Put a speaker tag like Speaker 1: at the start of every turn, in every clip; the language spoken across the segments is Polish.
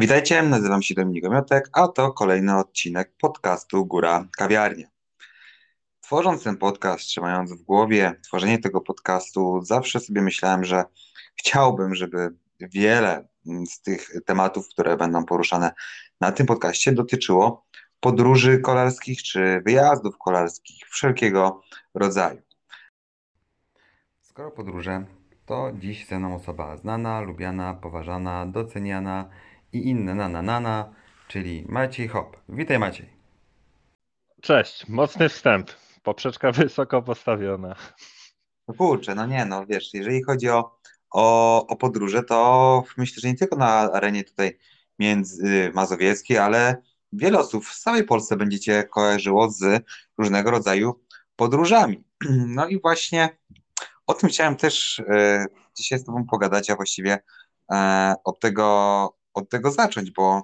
Speaker 1: Witajcie, nazywam się Dominik Miotek, a to kolejny odcinek podcastu Góra Kawiarnia. Tworząc ten podcast, trzymając w głowie tworzenie tego podcastu, zawsze sobie myślałem, że chciałbym, żeby wiele z tych tematów, które będą poruszane na tym podcaście, dotyczyło podróży kolarskich czy wyjazdów kolarskich wszelkiego rodzaju. Skoro podróże, to dziś ze mną osoba znana, lubiana, poważana, doceniana i inne nana nana, czyli Maciej Hop. Witaj Maciej.
Speaker 2: Cześć, mocny wstęp. Poprzeczka wysoko postawiona.
Speaker 1: No kurczę, no nie, no wiesz, jeżeli chodzi o, o, o podróże, to myślę, że nie tylko na arenie tutaj między mazowieckiej, ale wiele osób w całej Polsce będziecie kojarzyło z różnego rodzaju podróżami. No i właśnie o tym chciałem też e, dzisiaj z Tobą pogadać, a właściwie e, od tego, od tego zacząć, bo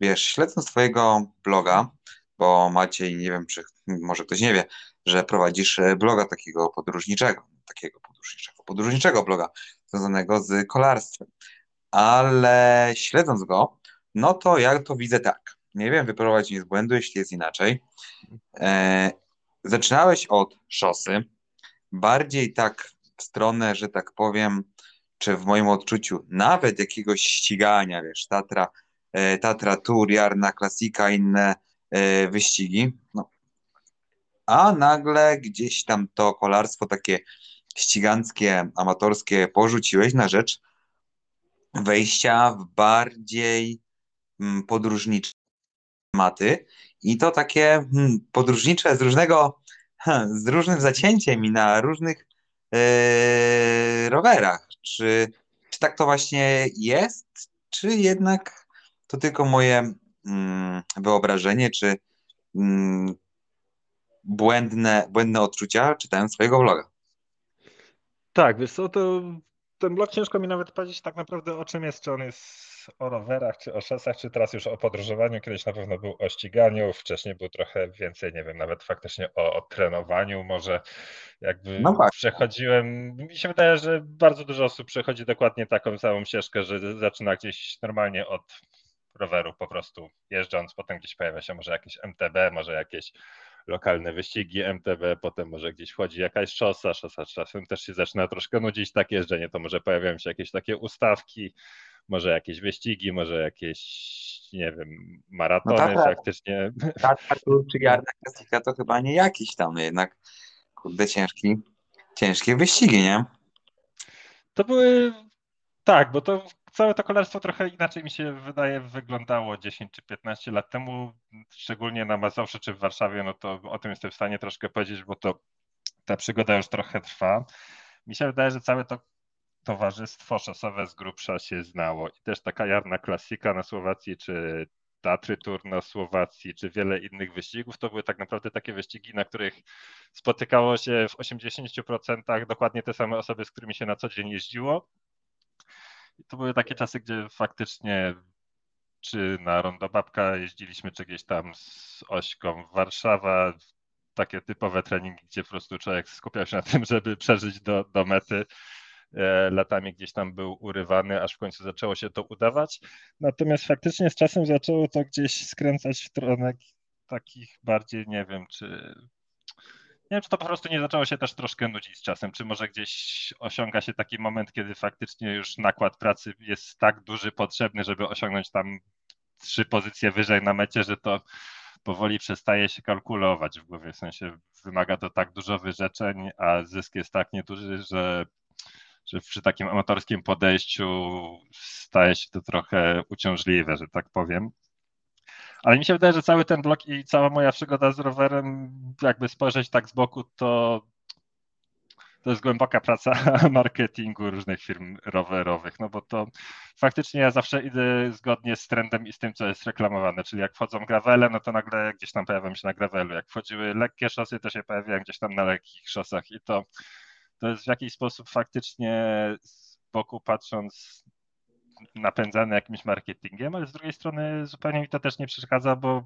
Speaker 1: wiesz, śledząc Twojego bloga, bo Maciej, nie wiem, czy może ktoś nie wie, że prowadzisz e, bloga takiego podróżniczego, takiego podróżniczego, podróżniczego bloga związanego z kolarstwem. Ale śledząc go, no to ja to widzę tak. Nie wiem, wyprowadź mnie z błędu, jeśli jest inaczej. E, zaczynałeś od szosy, bardziej tak w stronę, że tak powiem, czy w moim odczuciu nawet jakiegoś ścigania, wiesz, Tatra, e, Tatra Tour, Jarna Klasika, inne e, wyścigi, no. A nagle gdzieś tam to kolarstwo takie ściganckie, amatorskie porzuciłeś na rzecz wejścia w bardziej mm, podróżnicze tematy i to takie mm, podróżnicze z różnego, z różnym zacięciem i na różnych yy, rowerach. Czy, czy tak to właśnie jest, czy jednak to tylko moje mm, wyobrażenie, czy mm, błędne, błędne odczucia czytając swojego vloga?
Speaker 2: Tak, wiesz co, to ten blog ciężko mi nawet powiedzieć tak naprawdę o czym jest, czy on jest o rowerach, czy o szosach, czy teraz już o podróżowaniu. Kiedyś na pewno był o ściganiu, wcześniej był trochę więcej, nie wiem, nawet faktycznie o, o trenowaniu. Może jakby no tak. przechodziłem, mi się wydaje, że bardzo dużo osób przechodzi dokładnie taką samą ścieżkę, że zaczyna gdzieś normalnie od roweru po prostu jeżdżąc, potem gdzieś pojawia się może jakieś MTB, może jakieś lokalne wyścigi MTB, potem może gdzieś wchodzi jakaś szosa, szosa czasem też się zaczyna troszkę nudzić takie jeżdżenie, to może pojawiają się jakieś takie ustawki, może jakieś wyścigi, może jakieś, nie wiem, maratony no tak, faktycznie.
Speaker 1: Tak, czy Jarna Klasika to chyba nie jakiś tam jednak, kurde, ciężki, ciężkie wyścigi, nie?
Speaker 2: To były, tak, bo to całe to kolarstwo trochę inaczej mi się wydaje wyglądało 10 czy 15 lat temu, szczególnie na Mazowszu czy w Warszawie, no to o tym jestem w stanie troszkę powiedzieć, bo to ta przygoda już trochę trwa. Mi się wydaje, że całe to towarzystwo szosowe z grubsza się znało i też taka jarna klasika na Słowacji, czy Tatry Tour na Słowacji, czy wiele innych wyścigów, to były tak naprawdę takie wyścigi, na których spotykało się w 80% dokładnie te same osoby, z którymi się na co dzień jeździło. To były takie czasy, gdzie faktycznie czy na Rondo Babka jeździliśmy, czy gdzieś tam z Ośką Warszawa, takie typowe treningi, gdzie po prostu człowiek skupiał się na tym, żeby przeżyć do, do mety. E, latami gdzieś tam był urywany, aż w końcu zaczęło się to udawać. Natomiast faktycznie z czasem zaczęło to gdzieś skręcać w stronę takich bardziej, nie wiem, czy nie wiem, czy to po prostu nie zaczęło się też troszkę nudzić z czasem, czy może gdzieś osiąga się taki moment, kiedy faktycznie już nakład pracy jest tak duży, potrzebny, żeby osiągnąć tam trzy pozycje wyżej na mecie, że to powoli przestaje się kalkulować w głowie, w sensie wymaga to tak dużo wyrzeczeń, a zysk jest tak nieduży, że że przy takim amatorskim podejściu staje się to trochę uciążliwe, że tak powiem. Ale mi się wydaje, że cały ten blok i cała moja przygoda z rowerem, jakby spojrzeć tak z boku, to to jest głęboka praca marketingu różnych firm rowerowych, no bo to faktycznie ja zawsze idę zgodnie z trendem i z tym, co jest reklamowane, czyli jak wchodzą gravele, no to nagle gdzieś tam pojawiam się na gravelu, jak wchodziły lekkie szosy, to się pojawiałem gdzieś tam na lekkich szosach. I to to jest w jakiś sposób faktycznie z boku patrząc napędzane jakimś marketingiem, ale z drugiej strony zupełnie mi to też nie przeszkadza, bo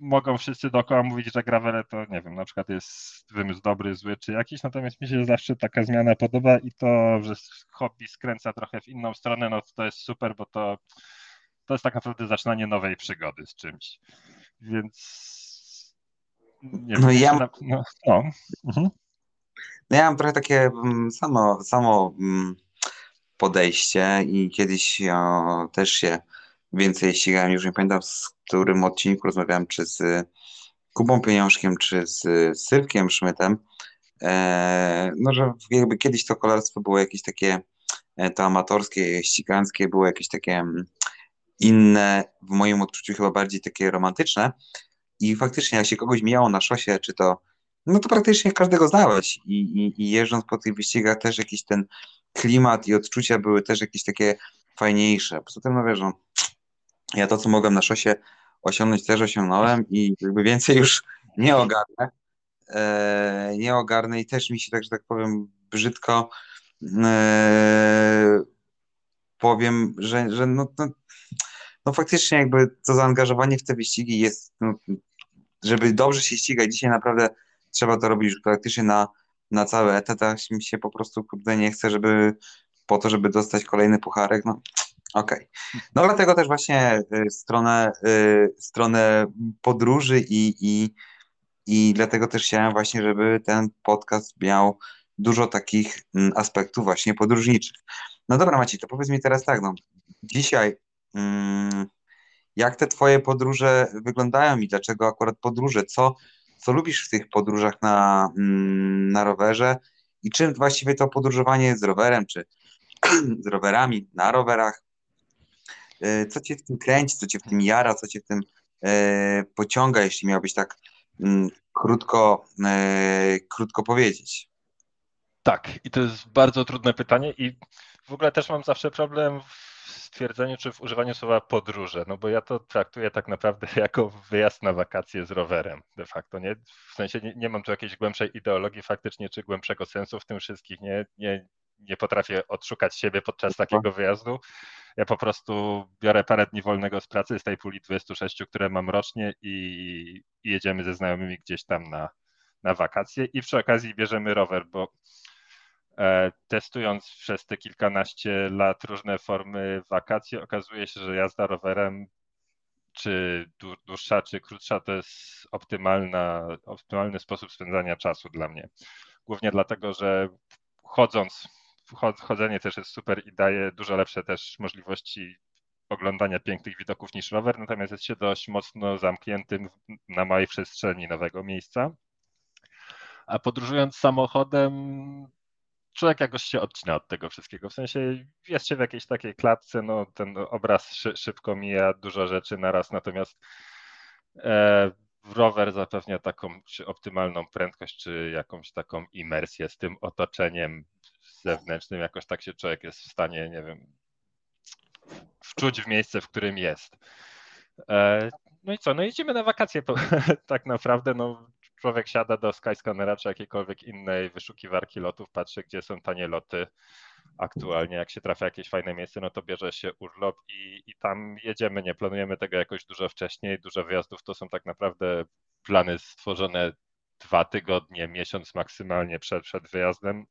Speaker 2: mogą wszyscy dookoła mówić, że gravele to nie wiem, na przykład jest wymysł dobry, zły czy jakiś, natomiast mi się zawsze taka zmiana podoba i to, że hobby skręca trochę w inną stronę, no to jest super, bo to to jest tak naprawdę zaczynanie nowej przygody z czymś. Więc nie no wiem, ja... No, no. Mhm.
Speaker 1: no ja mam trochę takie mm, samo, samo mm, podejście i kiedyś o, też się więcej ścigałem, już nie pamiętam z którym odcinku rozmawiałem, czy z Kubą Pieniążkiem, czy z Sylwkiem Szmytem, e, no że jakby kiedyś to kolarstwo było jakieś takie, e, to amatorskie, ściganckie, było jakieś takie mm, inne, w moim odczuciu chyba bardziej takie romantyczne. I faktycznie jak się kogoś mijało na szosie, czy to, no to praktycznie każdego znałeś i, i, i jeżdżąc po tych wyścigach też jakiś ten klimat i odczucia były też jakieś takie fajniejsze. Poza tym, no wiesz, no, ja to, co mogłem na szosie osiągnąć, też osiągnąłem i jakby więcej już nie ogarnę. E, nie ogarnę i też mi się, tak, że tak powiem, brzydko e, powiem, że, że no, no, no, faktycznie jakby to zaangażowanie w te wyścigi jest, no, żeby dobrze się ścigać, dzisiaj naprawdę trzeba to robić już praktycznie na, na cały etat, a mi się po prostu kurde nie chce, żeby po to, żeby dostać kolejny pucharek, no Okej. Okay. No dlatego też właśnie y, stronę, y, stronę podróży i, i, i dlatego też chciałem właśnie, żeby ten podcast miał dużo takich mm, aspektów właśnie podróżniczych. No dobra Maciej, to powiedz mi teraz tak, no dzisiaj mm, jak te twoje podróże wyglądają i dlaczego akurat podróże? Co, co lubisz w tych podróżach na, mm, na rowerze i czym właściwie to podróżowanie z rowerem, czy z rowerami, na rowerach E, co cię w tym kręci, co cię w tym jara, co cię w tym e, pociąga, jeśli miałbyś tak mm, krótko, e, krótko powiedzieć?
Speaker 2: Tak, i to jest bardzo trudne pytanie i w ogóle też mam zawsze problem w stwierdzeniu czy w używaniu słowa podróże, no bo ja to traktuję tak naprawdę jako wyjazd na wakacje z rowerem de facto, nie? W sensie nie, nie mam tu jakiejś głębszej ideologii faktycznie, czy głębszego sensu w tym wszystkich, nie, nie, nie potrafię odszukać siebie podczas takiego wyjazdu. Ja po prostu biorę parę dni wolnego z pracy z tej puli 26, które mam rocznie i, i jedziemy ze znajomymi gdzieś tam na, na wakacje i przy okazji bierzemy rower, bo testując przez te kilkanaście lat różne formy wakacji, okazuje się, że jazda rowerem czy dłuższa, czy krótsza, to jest optymalna, optymalny sposób spędzania czasu dla mnie. Głównie dlatego, że chodząc chodzenie też jest super i daje dużo lepsze też możliwości oglądania pięknych widoków niż rower, natomiast jest się dość mocno zamkniętym na małej przestrzeni nowego miejsca. A podróżując samochodem, człowiek jakoś się odcina od tego wszystkiego. W sensie jest się w jakiejś takiej klatce, no ten obraz szy, szybko mija, dużo rzeczy naraz, natomiast e, rower zapewnia taką optymalną prędkość, czy jakąś taką imersję z tym otoczeniem zewnętrznym, jakoś tak się człowiek jest w stanie, nie wiem, wczuć w miejsce, w którym jest. E, no i co, no idziemy na wakacje tak naprawdę, no człowiek siada do Skyscannera czy jakiejkolwiek innej wyszukiwarki lotów, patrzy gdzie są tanie loty. Aktualnie, jak się trafia jakieś fajne miejsce, no to bierze się urlop i, i tam jedziemy, nie planujemy tego jakoś dużo wcześniej, dużo wyjazdów to są tak naprawdę plany stworzone dwa tygodnie, miesiąc maksymalnie przed, przed wyjazdem.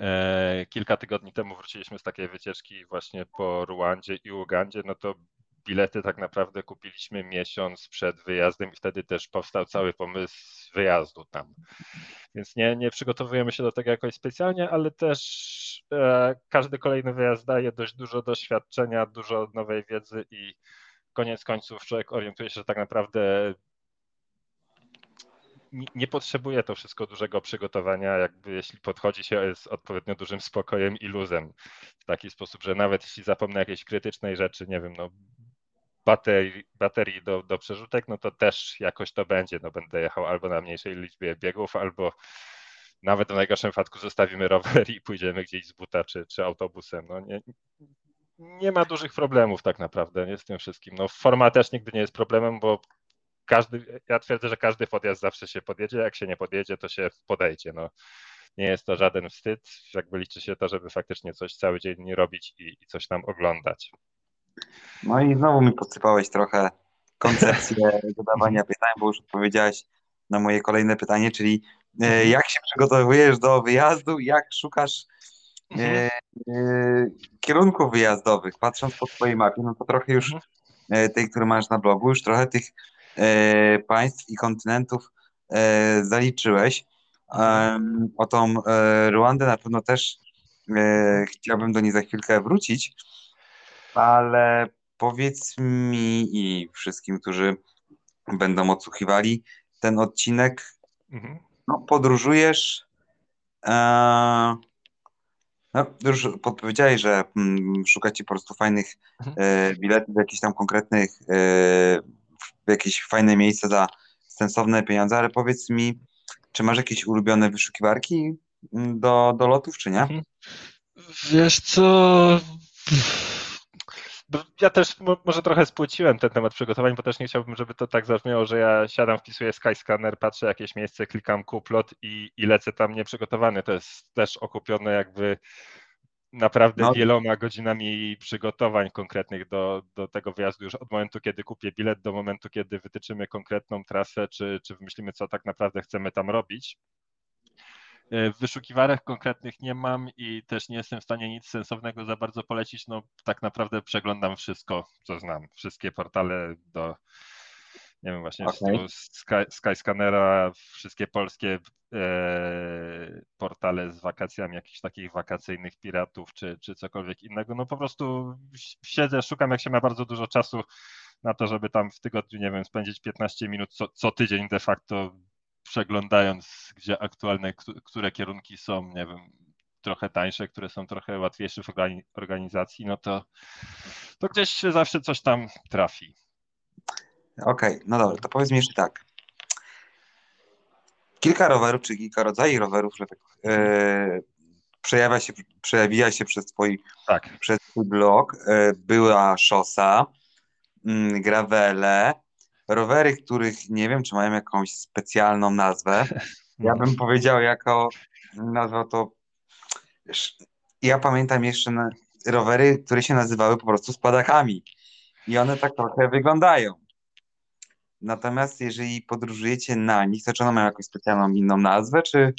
Speaker 2: E, kilka tygodni temu wróciliśmy z takiej wycieczki właśnie po Ruandzie i Ugandzie, no to bilety tak naprawdę kupiliśmy miesiąc przed wyjazdem i wtedy też powstał cały pomysł wyjazdu tam. Więc nie, nie przygotowujemy się do tego jakoś specjalnie, ale też e, każdy kolejny wyjazd daje dość dużo doświadczenia, dużo nowej wiedzy i koniec końców człowiek orientuje się, że tak naprawdę nie potrzebuje to wszystko dużego przygotowania, jakby jeśli podchodzi się z odpowiednio dużym spokojem i luzem w taki sposób, że nawet jeśli zapomnę jakiejś krytycznej rzeczy, nie wiem, no baterii, baterii do, do przerzutek, no to też jakoś to będzie, no będę jechał albo na mniejszej liczbie biegów, albo nawet w najgorszym wypadku zostawimy rower i pójdziemy gdzieś z buta czy, czy autobusem. No nie, nie ma dużych problemów tak naprawdę nie, z tym wszystkim. No forma też nigdy nie jest problemem, bo każdy, ja twierdzę, że każdy podjazd zawsze się podjedzie, jak się nie podjedzie, to się podejdzie. No, nie jest to żaden wstyd, jakby liczy się to, żeby faktycznie coś cały dzień robić i, i coś tam oglądać.
Speaker 1: No i znowu mi podsypałeś trochę koncepcję zadawania pytań, bo już odpowiedziałeś na moje kolejne pytanie, czyli e, mhm. jak się przygotowujesz do wyjazdu, jak szukasz e, e, kierunków wyjazdowych, patrząc po twojej mapie, no to trochę już
Speaker 2: Mhm.
Speaker 1: tej, który masz na blogu, już trochę tych państw i kontynentów zaliczyłeś. O tą Ruandę na pewno też chciałbym do niej za chwilkę wrócić, ale powiedz mi i wszystkim, którzy będą odsłuchiwali ten odcinek,
Speaker 2: Mhm.
Speaker 1: no, podróżujesz. E, no, już podpowiedziałeś, że mm, szukacie po prostu fajnych
Speaker 2: Mhm.
Speaker 1: e, biletów jakichś tam konkretnych, e, w jakieś fajne miejsca za sensowne pieniądze, ale powiedz mi, czy masz jakieś ulubione wyszukiwarki mm, do, do lotów, czy nie?
Speaker 2: Mhm. Wiesz co? Ja też mo- może trochę spłyciłem ten temat przygotowań, bo też nie chciałbym, żeby to tak zabrzmiało, że ja siadam, wpisuję Skyscanner, patrzę jakieś miejsce, klikam kuplot i, i lecę tam nieprzygotowany. To jest też okupione jakby naprawdę
Speaker 1: No.
Speaker 2: wieloma godzinami przygotowań konkretnych do, do tego wyjazdu już od momentu, kiedy kupię bilet, do momentu, kiedy wytyczymy konkretną trasę, czy, czy wymyślimy, co tak naprawdę chcemy tam robić. E, Wyszukiwarek konkretnych nie mam i też nie jestem w stanie nic sensownego za bardzo polecić. No tak naprawdę przeglądam wszystko, co znam. Wszystkie portale do, nie wiem, właśnie tego Sky, Skyscannera, wszystkie polskie e, portale z wakacjami, jakichś takich wakacyjnych piratów, czy, czy cokolwiek innego. No po prostu siedzę, szukam, jak się ma bardzo dużo czasu na to, żeby tam w tygodniu, nie wiem, spędzić 15 minut co, co tydzień de facto przeglądając, gdzie aktualne, któ- które kierunki są, nie wiem, trochę tańsze, które są trochę łatwiejsze w organi- organizacji, no to, to gdzieś się zawsze coś tam trafi.
Speaker 1: Okej, no dobra, to powiedz mi jeszcze tak. Kilka rowerów, czy kilka rodzajów rowerów, e, przejawia się, przejawia się przez twój,
Speaker 2: Tak.
Speaker 1: przez twój blog. E, była szosa, mm, gravele, rowery, których nie wiem, czy mają jakąś specjalną nazwę. Ja bym powiedział jako, nazwał to, ja pamiętam jeszcze na, rowery, które się nazywały po prostu spadakami i one tak trochę wyglądają. Natomiast jeżeli podróżujecie na nich, to czy one mają jakąś specjalną inną nazwę, czy...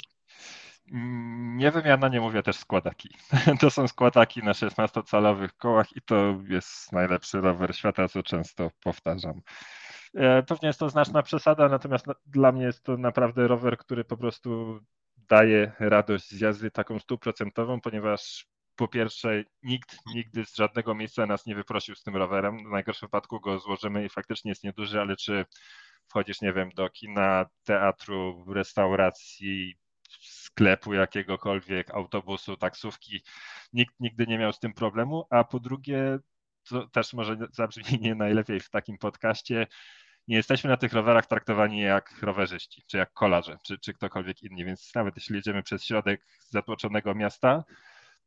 Speaker 2: Mm, Nie wiem, ja na nie mówię też składaki. To są składaki na 16-calowych kołach i to jest najlepszy rower świata, co często powtarzam. E, Pewnie jest to znaczna przesada, natomiast na- dla mnie jest to naprawdę rower, który po prostu daje radość z jazdy taką stuprocentową, ponieważ po pierwsze nikt nigdy z żadnego miejsca nas nie wyprosił z tym rowerem. W najgorszym wypadku go złożymy i faktycznie jest nieduży, ale czy wchodzisz, nie wiem, do kina, teatru, restauracji, sklepu jakiegokolwiek, autobusu, taksówki, nikt nigdy nie miał z tym problemu, a po drugie, to też może zabrzmi nie najlepiej w takim podcaście, nie jesteśmy na tych rowerach traktowani jak rowerzyści, czy jak kolarze, czy, czy ktokolwiek inny, więc nawet jeśli jedziemy przez środek zatłoczonego miasta,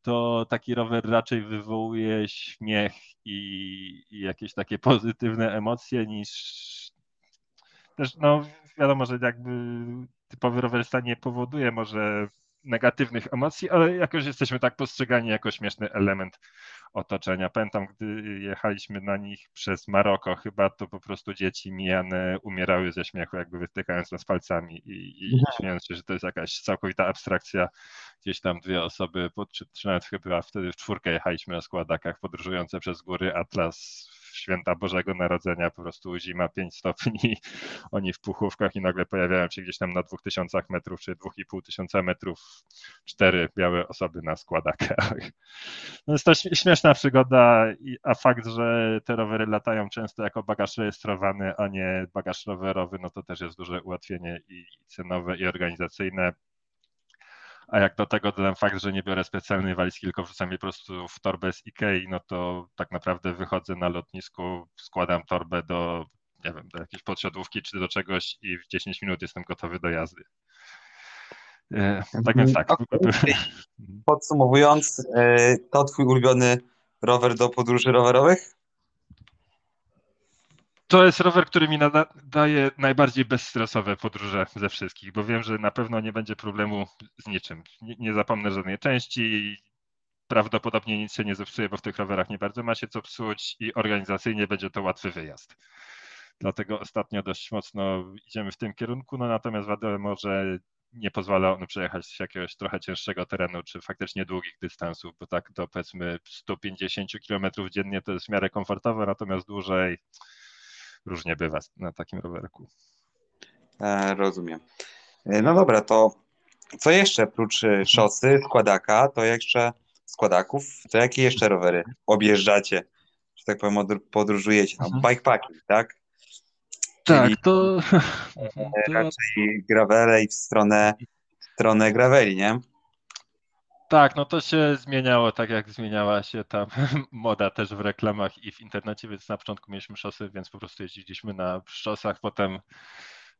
Speaker 2: to taki rower raczej wywołuje śmiech i, i jakieś takie pozytywne emocje niż też no wiadomo, że jakby typowy rowerzysta nie powoduje może negatywnych emocji, ale jakoś jesteśmy tak postrzegani jako śmieszny element otoczenia. Pamiętam, gdy jechaliśmy na nich przez Maroko, chyba to po prostu dzieci mijane umierały ze śmiechu, jakby wytykając nas palcami i, i śmiejąc się, że to jest jakaś całkowita abstrakcja. Gdzieś tam dwie osoby, czy, czy nawet chyba wtedy w czwórkę jechaliśmy na składakach podróżujące przez góry Atlas święta Bożego Narodzenia, po prostu zima 5 stopni, oni w puchówkach i nagle pojawiają się gdzieś tam na 2000 metrów czy 2500 metrów cztery białe osoby na składakach. No jest to śmie- śmieszna przygoda, a fakt, że te rowery latają często jako bagaż rejestrowany, a nie bagaż rowerowy, no to też jest duże ułatwienie i cenowe, i organizacyjne. A jak do tego dodam fakt, że nie biorę specjalnej walizki, tylko wrzucam je po prostu w torbę z Ikei, no to tak naprawdę wychodzę na lotnisku, składam torbę do, nie wiem, do jakiejś podsiadłówki czy do czegoś i w 10 minut jestem gotowy do jazdy. E, Tak więc tak.
Speaker 1: Okej. Podsumowując, e, to twój ulubiony rower do podróży rowerowych?
Speaker 2: To jest rower, który mi daje najbardziej bezstresowe podróże ze wszystkich, bo wiem, że na pewno nie będzie problemu z niczym. Nie, nie zapomnę żadnej części. Prawdopodobnie nic się nie zepsuje, bo w tych rowerach nie bardzo ma się co psuć i organizacyjnie będzie to łatwy wyjazd. Dlatego ostatnio dość mocno idziemy w tym kierunku, no natomiast wiadomo, że nie pozwala on przejechać jakiegoś trochę cięższego terenu, czy faktycznie długich dystansów, bo tak to powiedzmy 150 km dziennie to jest w miarę komfortowe, natomiast dłużej różnie bywa na takim rowerku.
Speaker 1: E, rozumiem. E, no dobra, to co jeszcze oprócz e, szosy, składaka, to jeszcze składaków, to jakie jeszcze rowery objeżdżacie, że tak powiem, podróżujecie? No, bikepacking, tak?
Speaker 2: Tak, Czyli to,
Speaker 1: to... raczej gravele i w stronę, w stronę graveli, nie?
Speaker 2: Tak, no to się zmieniało tak jak zmieniała się ta moda też w reklamach i w internecie, więc na początku mieliśmy szosy, więc po prostu jeździliśmy na szosach, potem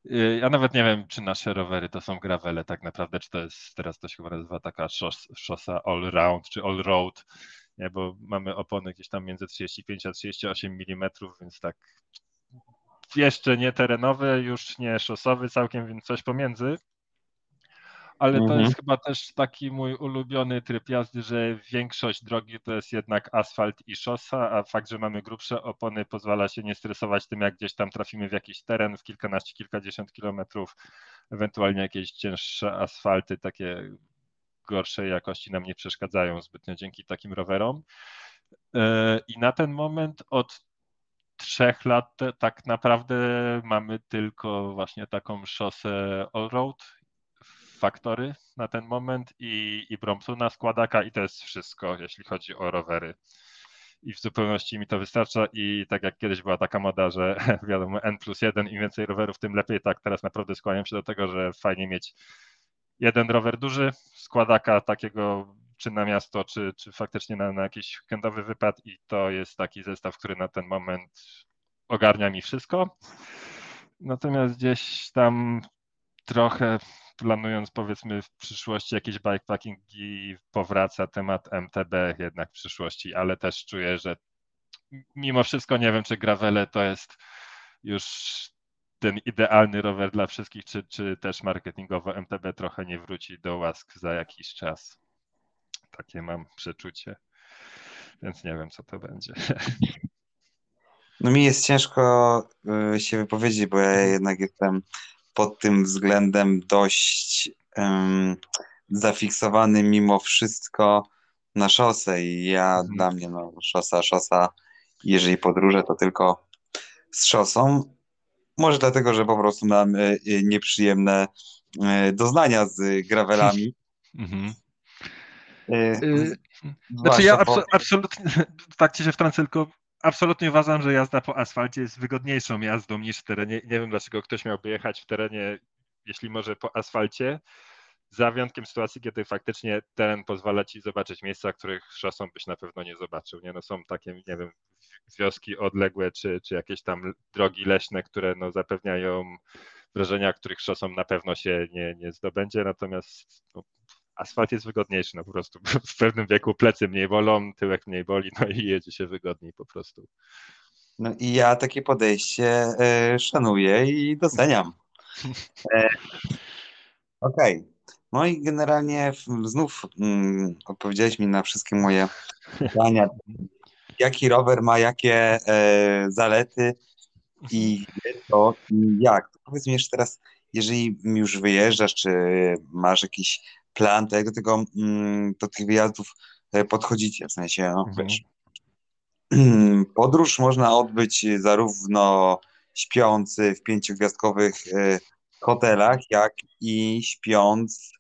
Speaker 2: y, ja nawet nie wiem, czy nasze rowery to są gravele tak naprawdę, czy to jest, teraz to się chyba nazywa taka szos, szosa all round, czy all road, nie, bo mamy opony gdzieś tam między 35 a 38 mm, więc tak jeszcze nie terenowy, już nie szosowy całkiem, więc coś pomiędzy. Ale to mhm. jest chyba też taki mój ulubiony tryb jazdy, że większość drogi to jest jednak asfalt i szosa, a fakt, że mamy grubsze opony pozwala się nie stresować tym, jak gdzieś tam trafimy w jakiś teren w kilkanaście, kilkadziesiąt kilometrów, ewentualnie jakieś cięższe asfalty, takie gorszej jakości nam nie przeszkadzają zbytnio dzięki takim rowerom. E, I na ten moment od trzech lat tak naprawdę mamy tylko właśnie taką szosę all-road, faktory na ten moment i, i Bromsuna składaka i to jest wszystko, jeśli chodzi o rowery. I w zupełności mi to wystarcza i tak jak kiedyś była taka moda, że wiadomo N plus jeden, im więcej rowerów, tym lepiej, tak teraz naprawdę skłaniam się do tego, że fajnie mieć jeden rower duży, składaka takiego czy na miasto, czy, czy faktycznie na, na jakiś weekendowy wypad i to jest taki zestaw, który na ten moment ogarnia mi wszystko. Natomiast gdzieś tam trochę planując powiedzmy w przyszłości jakieś bikepackingi powraca temat MTB jednak w przyszłości, ale też czuję, że mimo wszystko nie wiem, czy gravele to jest już ten idealny rower dla wszystkich, czy, czy też marketingowo MTB trochę nie wróci do łask za jakiś czas. Takie mam przeczucie, więc nie wiem, co to będzie.
Speaker 1: No mi jest ciężko y, się wypowiedzieć, bo ja jednak jestem pod tym względem dość um, zafiksowany mimo wszystko na szosę i ja mhm. dla mnie no, szosa, szosa, jeżeli podróżę, to tylko z szosą. Może dlatego, że po prostu mam y, nieprzyjemne y, doznania z gravelami. Mhm.
Speaker 2: Y, znaczy ja abso absolutnie, tak ci się wtrącę, tylko absolutnie uważam, że jazda po asfalcie jest wygodniejszą jazdą niż w terenie. Nie wiem, dlaczego ktoś miałby jechać w terenie, jeśli może po asfalcie, za wyjątkiem sytuacji, kiedy faktycznie teren pozwala ci zobaczyć miejsca, których szosą byś na pewno nie zobaczył. Nie? No są takie, nie wiem, wioski odległe, czy, czy jakieś tam drogi leśne, które no, zapewniają wrażenia, których szosą na pewno się nie, nie zdobędzie, natomiast no, asfalt jest wygodniejszy, no po prostu w pewnym wieku plecy mniej bolą, tyłek mniej boli, no i jedzie się wygodniej po prostu.
Speaker 1: No i ja takie podejście y, szanuję i doceniam. E, Okej. Okay. No i generalnie znów mm, odpowiedziałeś mi na wszystkie moje pytania. Jaki rower ma jakie e, zalety i to i jak? To powiedz mi jeszcze teraz, jeżeli już wyjeżdżasz, czy masz jakiś plan, to jak do tego, mm, do tych wyjazdów e, podchodzicie, w sensie, no, mhm. wiesz, podróż można odbyć zarówno śpiący w pięciogwiazdkowych e, hotelach, jak i śpiąc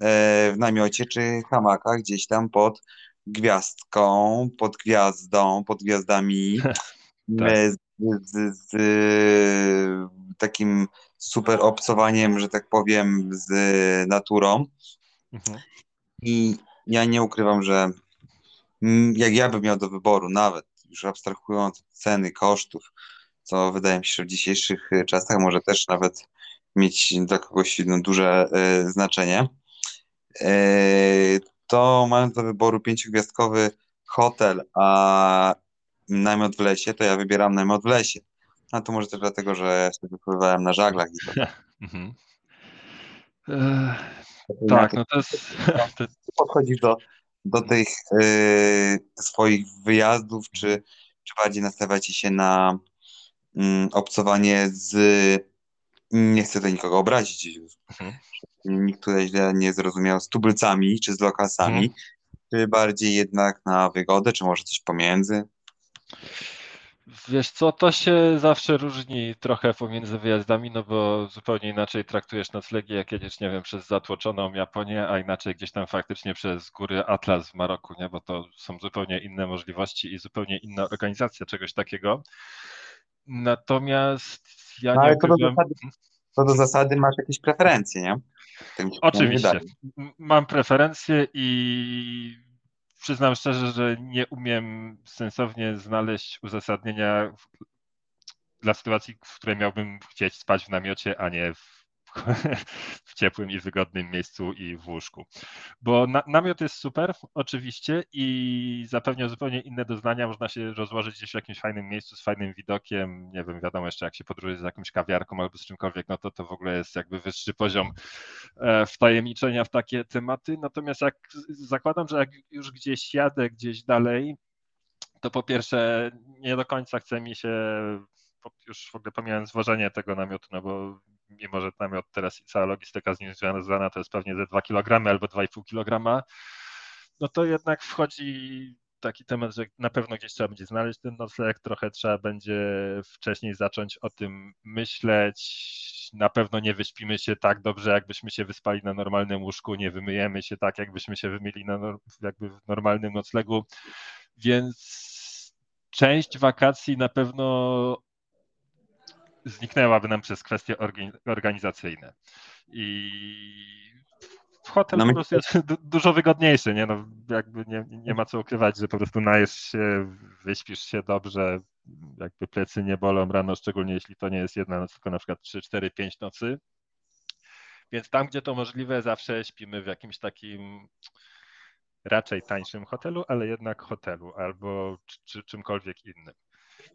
Speaker 1: e, w namiocie czy hamakach gdzieś tam pod gwiazdką, pod gwiazdą, pod gwiazdami, tak. z, z, z, takim super obcowaniem, że tak powiem, z naturą. Mhm. I ja nie ukrywam, że jak ja bym miał do wyboru, nawet już abstrahując od ceny, kosztów, co wydaje mi się, że w dzisiejszych czasach może też nawet mieć dla kogoś no, duże y, znaczenie, y, to mając do wyboru pięciogwiazdkowy hotel, a namiot w lesie, to ja wybieram namiot w lesie. A to może też dlatego, że się wypływałem na żaglach. I to...
Speaker 2: Tak, no to jest...
Speaker 1: Podchodzisz do, do tych y, swoich wyjazdów, czy, czy bardziej nastawiacie się na y, obcowanie z nie chcę tutaj nikogo obrazić, mhm. nikt tutaj źle nie zrozumiał, z tubylcami czy z lokasami, mhm. czy bardziej jednak na wygodę, czy może coś pomiędzy?
Speaker 2: Wiesz co, to się zawsze różni trochę pomiędzy wyjazdami, no bo zupełnie inaczej traktujesz noclegi, jak jedziesz, nie wiem, przez zatłoczoną Japonię, a inaczej gdzieś tam faktycznie przez góry Atlas w Maroku, nie? Bo to są zupełnie inne możliwości i zupełnie inna organizacja czegoś takiego. Natomiast ja no, nie
Speaker 1: ale ukrywam... co do zasady masz jakieś preferencje, nie?
Speaker 2: Oczywiście. Mam preferencje i przyznam szczerze, że nie umiem sensownie znaleźć uzasadnienia dla sytuacji, w której miałbym chcieć spać w namiocie, a nie w w ciepłym i wygodnym miejscu i w łóżku. Bo na, namiot jest super, oczywiście, i zapewnia zupełnie inne doznania. Można się rozłożyć gdzieś w jakimś fajnym miejscu z fajnym widokiem. Nie wiem, wiadomo jeszcze, jak się podróżuje z jakąś kawiarką albo z czymkolwiek, no to to w ogóle jest jakby wyższy poziom e, wtajemniczenia w takie tematy. Natomiast jak zakładam, że jak już gdzieś jadę, gdzieś dalej, to po pierwsze nie do końca chce mi się już w ogóle pomijając zwożenie tego namiotu, no bo mimo że namiot teraz cała logistyka z nim związana to jest pewnie ze 2 kg albo 2,5 kg, no to jednak wchodzi taki temat, że na pewno gdzieś trzeba będzie znaleźć ten nocleg, trochę trzeba będzie wcześniej zacząć o tym myśleć. Na pewno nie wyśpimy się tak dobrze, jakbyśmy się wyspali na normalnym łóżku, nie wymyjemy się tak, jakbyśmy się wymyli na jakby w normalnym noclegu, więc część wakacji na pewno zniknęłaby nam przez kwestie organizacyjne. I hotel no po prostu jest dużo wygodniejszy, nie? No, jakby nie, nie ma co ukrywać, że po prostu najesz się, wyśpisz się dobrze, jakby plecy nie bolą rano, szczególnie jeśli to nie jest jedna noc, tylko na przykład 3, 4, 5 nocy. Więc tam, gdzie to możliwe, zawsze śpimy w jakimś takim raczej tańszym hotelu, ale jednak hotelu albo czy, czy czymkolwiek innym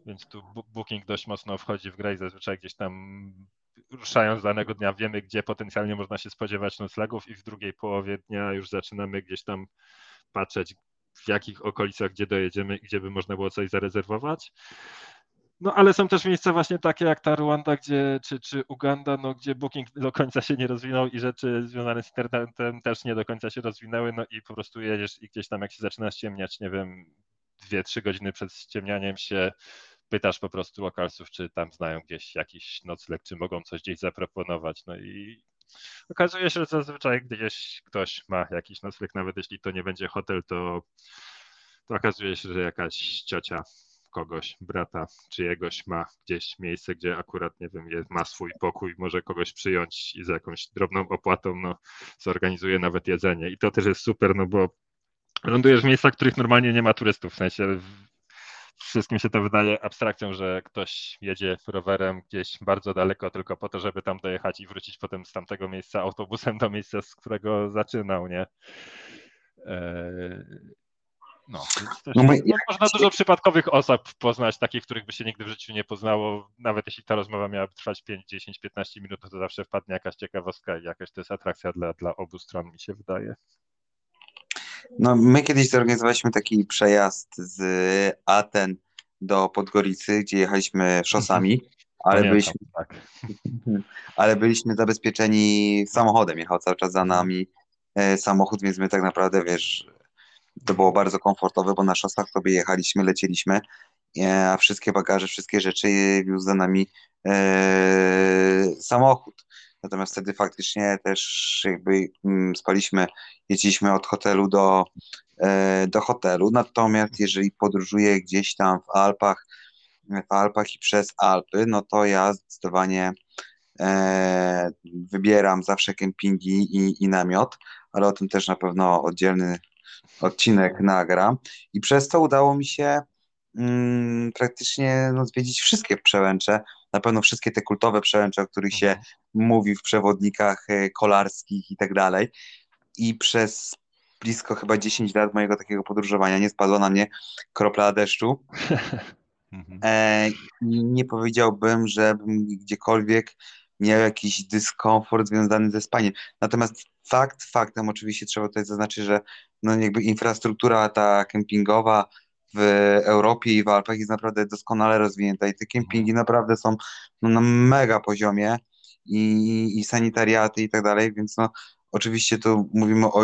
Speaker 2: więc tu Booking dość mocno wchodzi w grę i zazwyczaj gdzieś tam ruszając danego dnia wiemy, gdzie potencjalnie można się spodziewać noclegów i w drugiej połowie dnia już zaczynamy gdzieś tam patrzeć w jakich okolicach, gdzie dojedziemy i gdzie by można było coś zarezerwować. No ale są też miejsca właśnie takie jak ta Ruanda, gdzie, czy, czy Uganda, no, gdzie Booking do końca się nie rozwinął i rzeczy związane z internetem też nie do końca się rozwinęły, no i po prostu jedziesz i gdzieś tam jak się zaczyna ściemniać, nie wiem, dwie, trzy godziny przed ściemnianiem się pytasz po prostu lokalsów, czy tam znają gdzieś jakiś nocleg, czy mogą coś gdzieś zaproponować. No i okazuje się, że zazwyczaj gdzieś ktoś ma jakiś nocleg, nawet jeśli to nie będzie hotel, to, to okazuje się, że jakaś ciocia kogoś, brata czyjegoś ma gdzieś miejsce, gdzie akurat, nie wiem, jest, ma swój pokój, może kogoś przyjąć i za jakąś drobną opłatą no, zorganizuje nawet jedzenie. I to też jest super, no bo lądujesz w miejscach, w których normalnie nie ma turystów, w sensie wszystkim się to wydaje abstrakcją, że ktoś jedzie rowerem gdzieś bardzo daleko tylko po to, żeby tam dojechać i wrócić potem z tamtego miejsca autobusem do miejsca, z którego zaczynał, nie? Eee, no, no my, no, można dużo przypadkowych osób poznać, takich, których by się nigdy w życiu nie poznało. Nawet jeśli ta rozmowa miałaby trwać 5, 10, 15 minut, to zawsze wpadnie jakaś ciekawostka i jakaś to jest atrakcja dla, dla obu stron, mi się wydaje.
Speaker 1: No, my kiedyś zorganizowaliśmy taki przejazd z Aten do Podgoricy, gdzie jechaliśmy szosami, mhm. ale Pamiętam, byliśmy, tak. ale byliśmy zabezpieczeni samochodem. Jechał cały czas za nami e, samochód, więc my tak naprawdę, wiesz, to było bardzo komfortowe, bo na szosach sobie jechaliśmy, lecieliśmy, e, a wszystkie bagaże, wszystkie rzeczy wiózł za nami e, samochód. Natomiast wtedy faktycznie też jakby mm, spaliśmy, jeździliśmy od hotelu do, e, do hotelu. Natomiast jeżeli podróżuję gdzieś tam w Alpach, w Alpach i przez Alpy, no to ja zdecydowanie e, wybieram zawsze kempingi i, i namiot, ale o tym też na pewno oddzielny odcinek nagram. I przez to udało mi się mm, praktycznie no, zwiedzić wszystkie przełęcze, na pewno wszystkie te kultowe przełęcze, o których się mhm. mówi w przewodnikach e, kolarskich i tak dalej. I przez blisko chyba 10 lat mojego takiego podróżowania nie spadła na mnie kropla deszczu. Mhm. E, nie powiedziałbym, żebym gdziekolwiek miał jakiś dyskomfort związany ze spaniem. Natomiast fakt, faktem oczywiście trzeba tutaj zaznaczyć, że no jakby infrastruktura ta kempingowa w Europie i w Alpach jest naprawdę doskonale rozwinięta i te kempingi naprawdę są no, na mega poziomie i, i sanitariaty i tak dalej, więc no oczywiście tu mówimy o,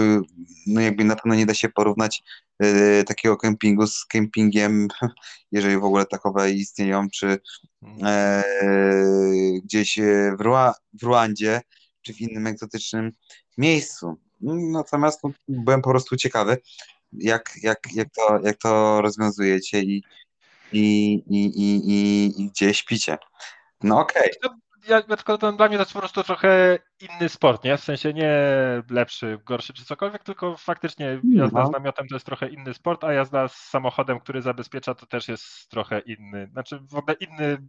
Speaker 1: no jakby na pewno nie da się porównać y, takiego kempingu z kempingiem, jeżeli w ogóle takowe istnieją, czy e, gdzieś w, Rua, w Ruandzie, czy w innym egzotycznym miejscu. Natomiast no, byłem po prostu ciekawy, jak, jak, jak, to, jak to rozwiązujecie i, i, i, i, i, i gdzie śpicie. No okej. Okay.
Speaker 2: Ja, to dla mnie to jest po prostu trochę inny sport, nie? W sensie nie lepszy, gorszy czy cokolwiek, tylko faktycznie jazda no. z namiotem to jest trochę inny sport, a jazda z samochodem, który zabezpiecza, to też jest trochę inny, znaczy w ogóle inny,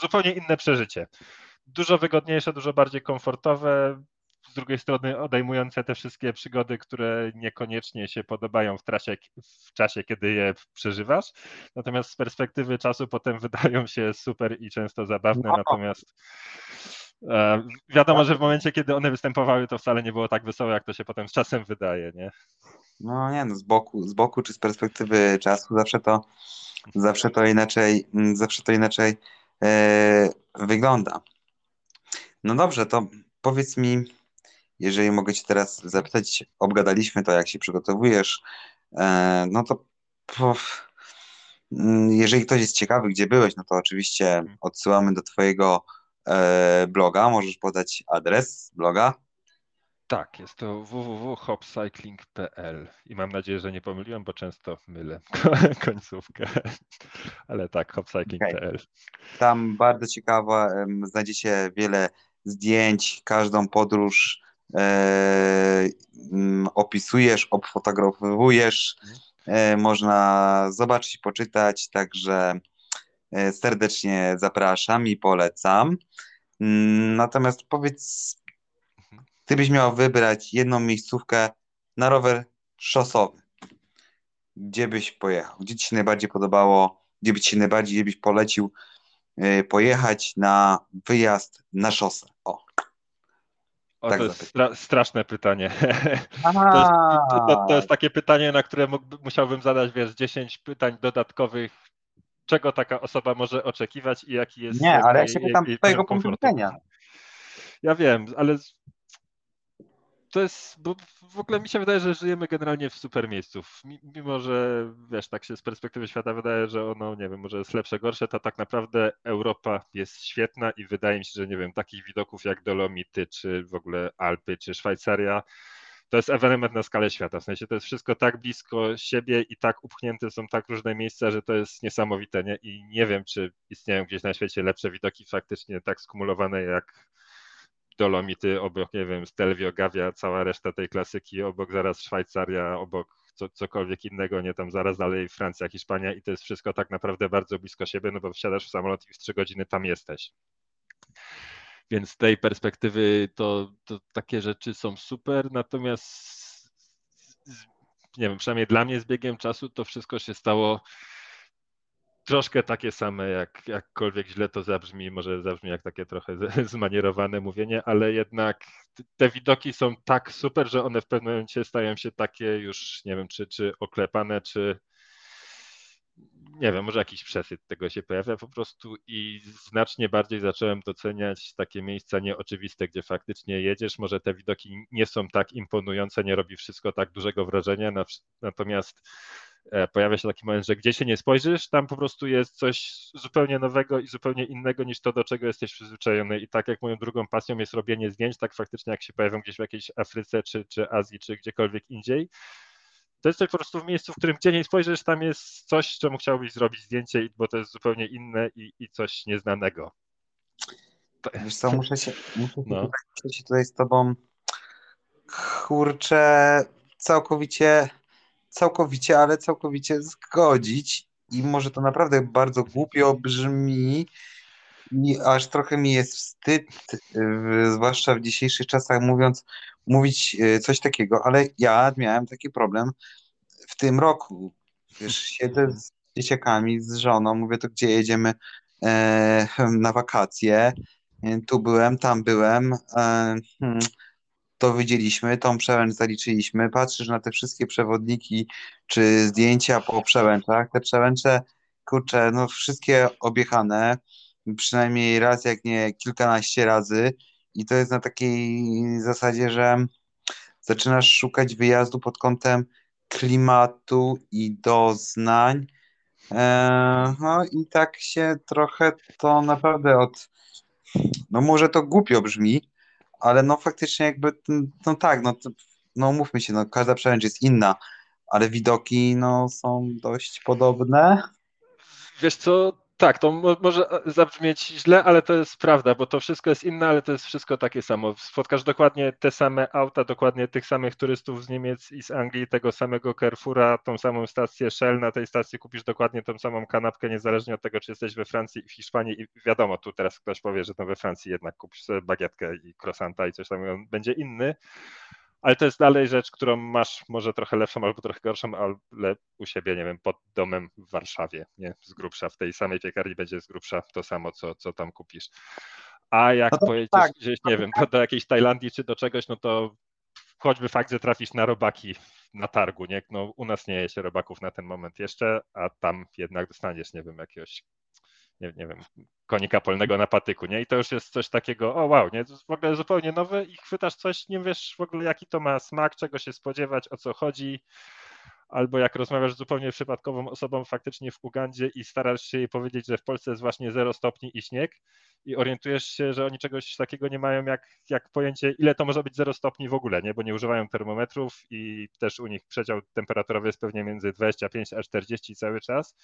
Speaker 2: zupełnie inne przeżycie. Dużo wygodniejsze, dużo bardziej komfortowe, z drugiej strony odejmujące te wszystkie przygody, które niekoniecznie się podobają w, trasie, w czasie, kiedy je przeżywasz. Natomiast z perspektywy czasu potem wydają się super i często zabawne, no. natomiast e, wiadomo, że w momencie, kiedy one występowały, to wcale nie było tak wesołe, jak to się potem z czasem wydaje, nie?
Speaker 1: No nie, no z boku, z boku czy z perspektywy czasu zawsze to zawsze to inaczej, zawsze to inaczej e, wygląda. No dobrze, to powiedz mi, jeżeli mogę Cię teraz zapytać, obgadaliśmy to, jak się przygotowujesz, e, no to mm, jeżeli ktoś jest ciekawy, gdzie byłeś, no to oczywiście odsyłamy do Twojego e, bloga. Możesz podać adres bloga.
Speaker 2: Tak, jest to www.hopcycling.pl i mam nadzieję, że nie pomyliłem, bo często mylę końcówkę, ale tak, hopcycling.pl. Okay.
Speaker 1: Tam bardzo ciekawa, znajdziecie wiele zdjęć, każdą podróż opisujesz, obfotografujesz, e, można zobaczyć, poczytać, także e, serdecznie zapraszam i polecam. Mm, natomiast powiedz, gdybyś miał wybrać jedną miejscówkę na rower szosowy, gdzie byś pojechał? Gdzie ci się najbardziej podobało? Gdzie by ci najbardziej, gdzie byś polecił e, pojechać na wyjazd na szosę? O.
Speaker 2: O, tak to jest stra straszne pytanie. To jest, to, to jest, takie pytanie, na które mógłby, musiałbym zadać, wiesz, 10 pytań dodatkowych, czego taka osoba może oczekiwać i jaki jest.
Speaker 1: Nie, ale ja się pytam twojego punktu widzenia.
Speaker 2: Ja wiem, ale to jest, bo w ogóle mi się wydaje, że żyjemy generalnie w super miejscu. Mimo, że wiesz, tak się z perspektywy świata wydaje, że ono, nie wiem, może jest lepsze, gorsze, to tak naprawdę Europa jest świetna i wydaje mi się, że nie wiem, takich widoków jak Dolomity, czy w ogóle Alpy, czy Szwajcaria, to jest ewenement na skalę świata. W sensie to jest wszystko tak blisko siebie i tak upchnięte są tak różne miejsca, że to jest niesamowite, nie? I nie wiem, czy istnieją gdzieś na świecie lepsze widoki faktycznie tak skumulowane jak Dolomity, obok, nie wiem, Stelvio, Gavia, cała reszta tej klasyki, obok zaraz Szwajcaria, obok co, cokolwiek innego, nie tam zaraz dalej Francja, Hiszpania i to jest wszystko tak naprawdę bardzo blisko siebie, no bo wsiadasz w samolot i w trzy godziny tam jesteś. Więc z tej perspektywy to, to takie rzeczy są super, natomiast nie wiem, przynajmniej dla mnie z biegiem czasu to wszystko się stało troszkę takie same, jak jakkolwiek źle to zabrzmi, może zabrzmi jak takie trochę zmanierowane mówienie, ale jednak te widoki są tak super, że one w pewnym momencie stają się takie już, nie wiem, czy, czy oklepane, czy nie wiem, może jakiś przesyt tego się pojawia po prostu i znacznie bardziej zacząłem doceniać takie miejsca nieoczywiste, gdzie faktycznie jedziesz, może te widoki nie są tak imponujące, nie robi wszystko tak dużego wrażenia, natomiast pojawia się taki moment, że gdzie się nie spojrzysz, tam po prostu jest coś zupełnie nowego i zupełnie innego niż to, do czego jesteś przyzwyczajony. I tak jak moją drugą pasją jest robienie zdjęć, tak faktycznie jak się pojawią gdzieś w jakiejś Afryce, czy, czy Azji, czy gdziekolwiek indziej, to jest po prostu w miejscu, w którym gdzie nie spojrzysz, tam jest coś, czemu chciałbyś zrobić zdjęcie, bo to jest zupełnie inne i, i coś nieznanego.
Speaker 1: Wiesz co, muszę się, muszę się, no. tutaj, muszę się tutaj z tobą kurczę całkowicie całkowicie, ale całkowicie zgodzić. I może to naprawdę bardzo głupio brzmi i aż trochę mi jest wstyd, zwłaszcza w dzisiejszych czasach mówiąc, mówić e, coś takiego, ale ja miałem taki problem w tym roku. Wiesz, siedzę z dzieciakami, z żoną, mówię to gdzie jedziemy e, na wakacje, e, tu byłem, tam byłem, e, hmm, to widzieliśmy, tą przełęcz zaliczyliśmy. Patrzysz na te wszystkie przewodniki czy zdjęcia po przełęczach. Te przełęcze, kurczę, no wszystkie objechane. przynajmniej raz, jak nie kilkanaście razy. I to jest na takiej zasadzie, że zaczynasz szukać wyjazdu pod kątem klimatu i doznań. E, no i tak się trochę to naprawdę od. No może to głupio brzmi, ale no faktycznie jakby, no tak, no, no mówmy się, no każda przełęcz jest inna, ale widoki no są dość podobne.
Speaker 2: Wiesz co, tak, to może zabrzmieć źle, ale to jest prawda, bo to wszystko jest inne, ale to jest wszystko takie samo. Spotkasz dokładnie te same auta, dokładnie tych samych turystów z Niemiec i z Anglii, tego samego Carrefoura, tą samą stację Shell. Na tej stacji kupisz dokładnie tą samą kanapkę, niezależnie od tego, czy jesteś we Francji i w Hiszpanii. I wiadomo, tu teraz ktoś powie, że to we Francji jednak kupisz sobie bagietkę i croissanta i coś tam, on będzie inny ale to jest dalej rzecz, którą masz może trochę lepszą albo trochę gorszą, ale u siebie, nie wiem, pod domem w Warszawie, nie, z grubsza, w tej samej piekarni będzie z grubsza to samo, co, co tam kupisz. A jak no pojedziesz tak. gdzieś, nie wiem, do, do jakiejś Tajlandii czy do czegoś, no to choćby fakt, że trafisz na robaki na targu, nie? No, u nas nie je się robaków na ten moment jeszcze, a tam jednak dostaniesz, nie wiem, jakiegoś nie, nie wiem, konika polnego na patyku, nie? I to już jest coś takiego, o wow, nie? To jest w ogóle zupełnie nowe i chwytasz coś, nie wiesz w ogóle jaki to ma smak, czego się spodziewać, o co chodzi, albo jak rozmawiasz z zupełnie przypadkową osobą faktycznie w Ugandzie i starasz się jej powiedzieć, że w Polsce jest właśnie 0 stopni i śnieg i orientujesz się, że oni czegoś takiego nie mają jak, jak pojęcie, ile to może być 0 stopni w ogóle, nie? bo nie używają termometrów i też u nich przedział temperaturowy jest pewnie między 25 a 40 cały czas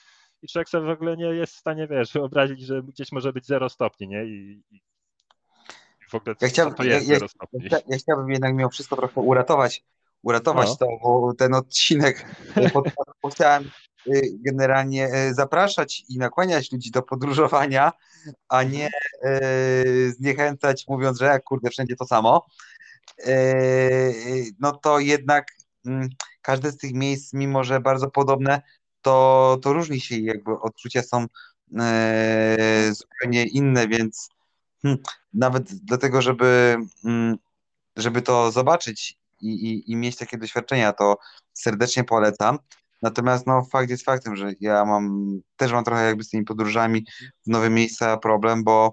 Speaker 2: i człowiek sobie w ogóle nie jest w stanie, wiesz, wyobrazić, że gdzieś może być 0 stopni, nie? I, i w ogóle ja chciałbym, to jest ja, 0 stopni.
Speaker 1: Ja, ja chciałbym jednak mimo wszystko trochę uratować uratować no. to, bo ten odcinek chciałem y, generalnie y, zapraszać i nakłaniać ludzi do podróżowania, a nie zniechęcać mówiąc, że jak kurde, wszędzie to samo. No to jednak mm, każde z tych miejsc, mimo że bardzo podobne, to, to różni się i jakby odczucia są zupełnie inne, więc hmm, nawet dlatego, żeby, mm, żeby to zobaczyć i, i, i mieć takie doświadczenia, to serdecznie polecam. Natomiast no, fakt jest faktem, że ja mam, też mam trochę jakby z tymi podróżami w nowe miejsca problem, bo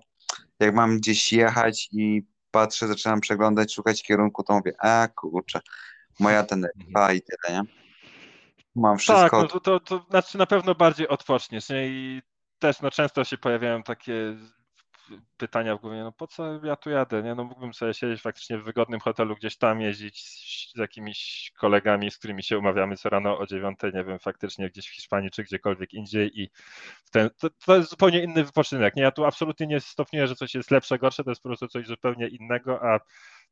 Speaker 1: jak mam gdzieś jechać i patrzę, zaczynam przeglądać, szukać kierunku, to mówię, a kurczę, moja Teneryfa i tyle, nie? Mam wszystko.
Speaker 2: Tak, no to, to, to znaczy na pewno bardziej odpoczniesz, nie? I też no, często się pojawiają takie pytania w głowie, no po co ja tu jadę, nie? No mógłbym sobie siedzieć faktycznie w wygodnym hotelu gdzieś tam, jeździć z jakimiś kolegami, z którymi się umawiamy co rano o dziewiątej, nie wiem, faktycznie gdzieś w Hiszpanii czy gdziekolwiek indziej i ten, to, to, jest zupełnie inny wypoczynek, nie? Ja tu absolutnie nie stopniuję, że coś jest lepsze, gorsze, to jest po prostu coś zupełnie innego, a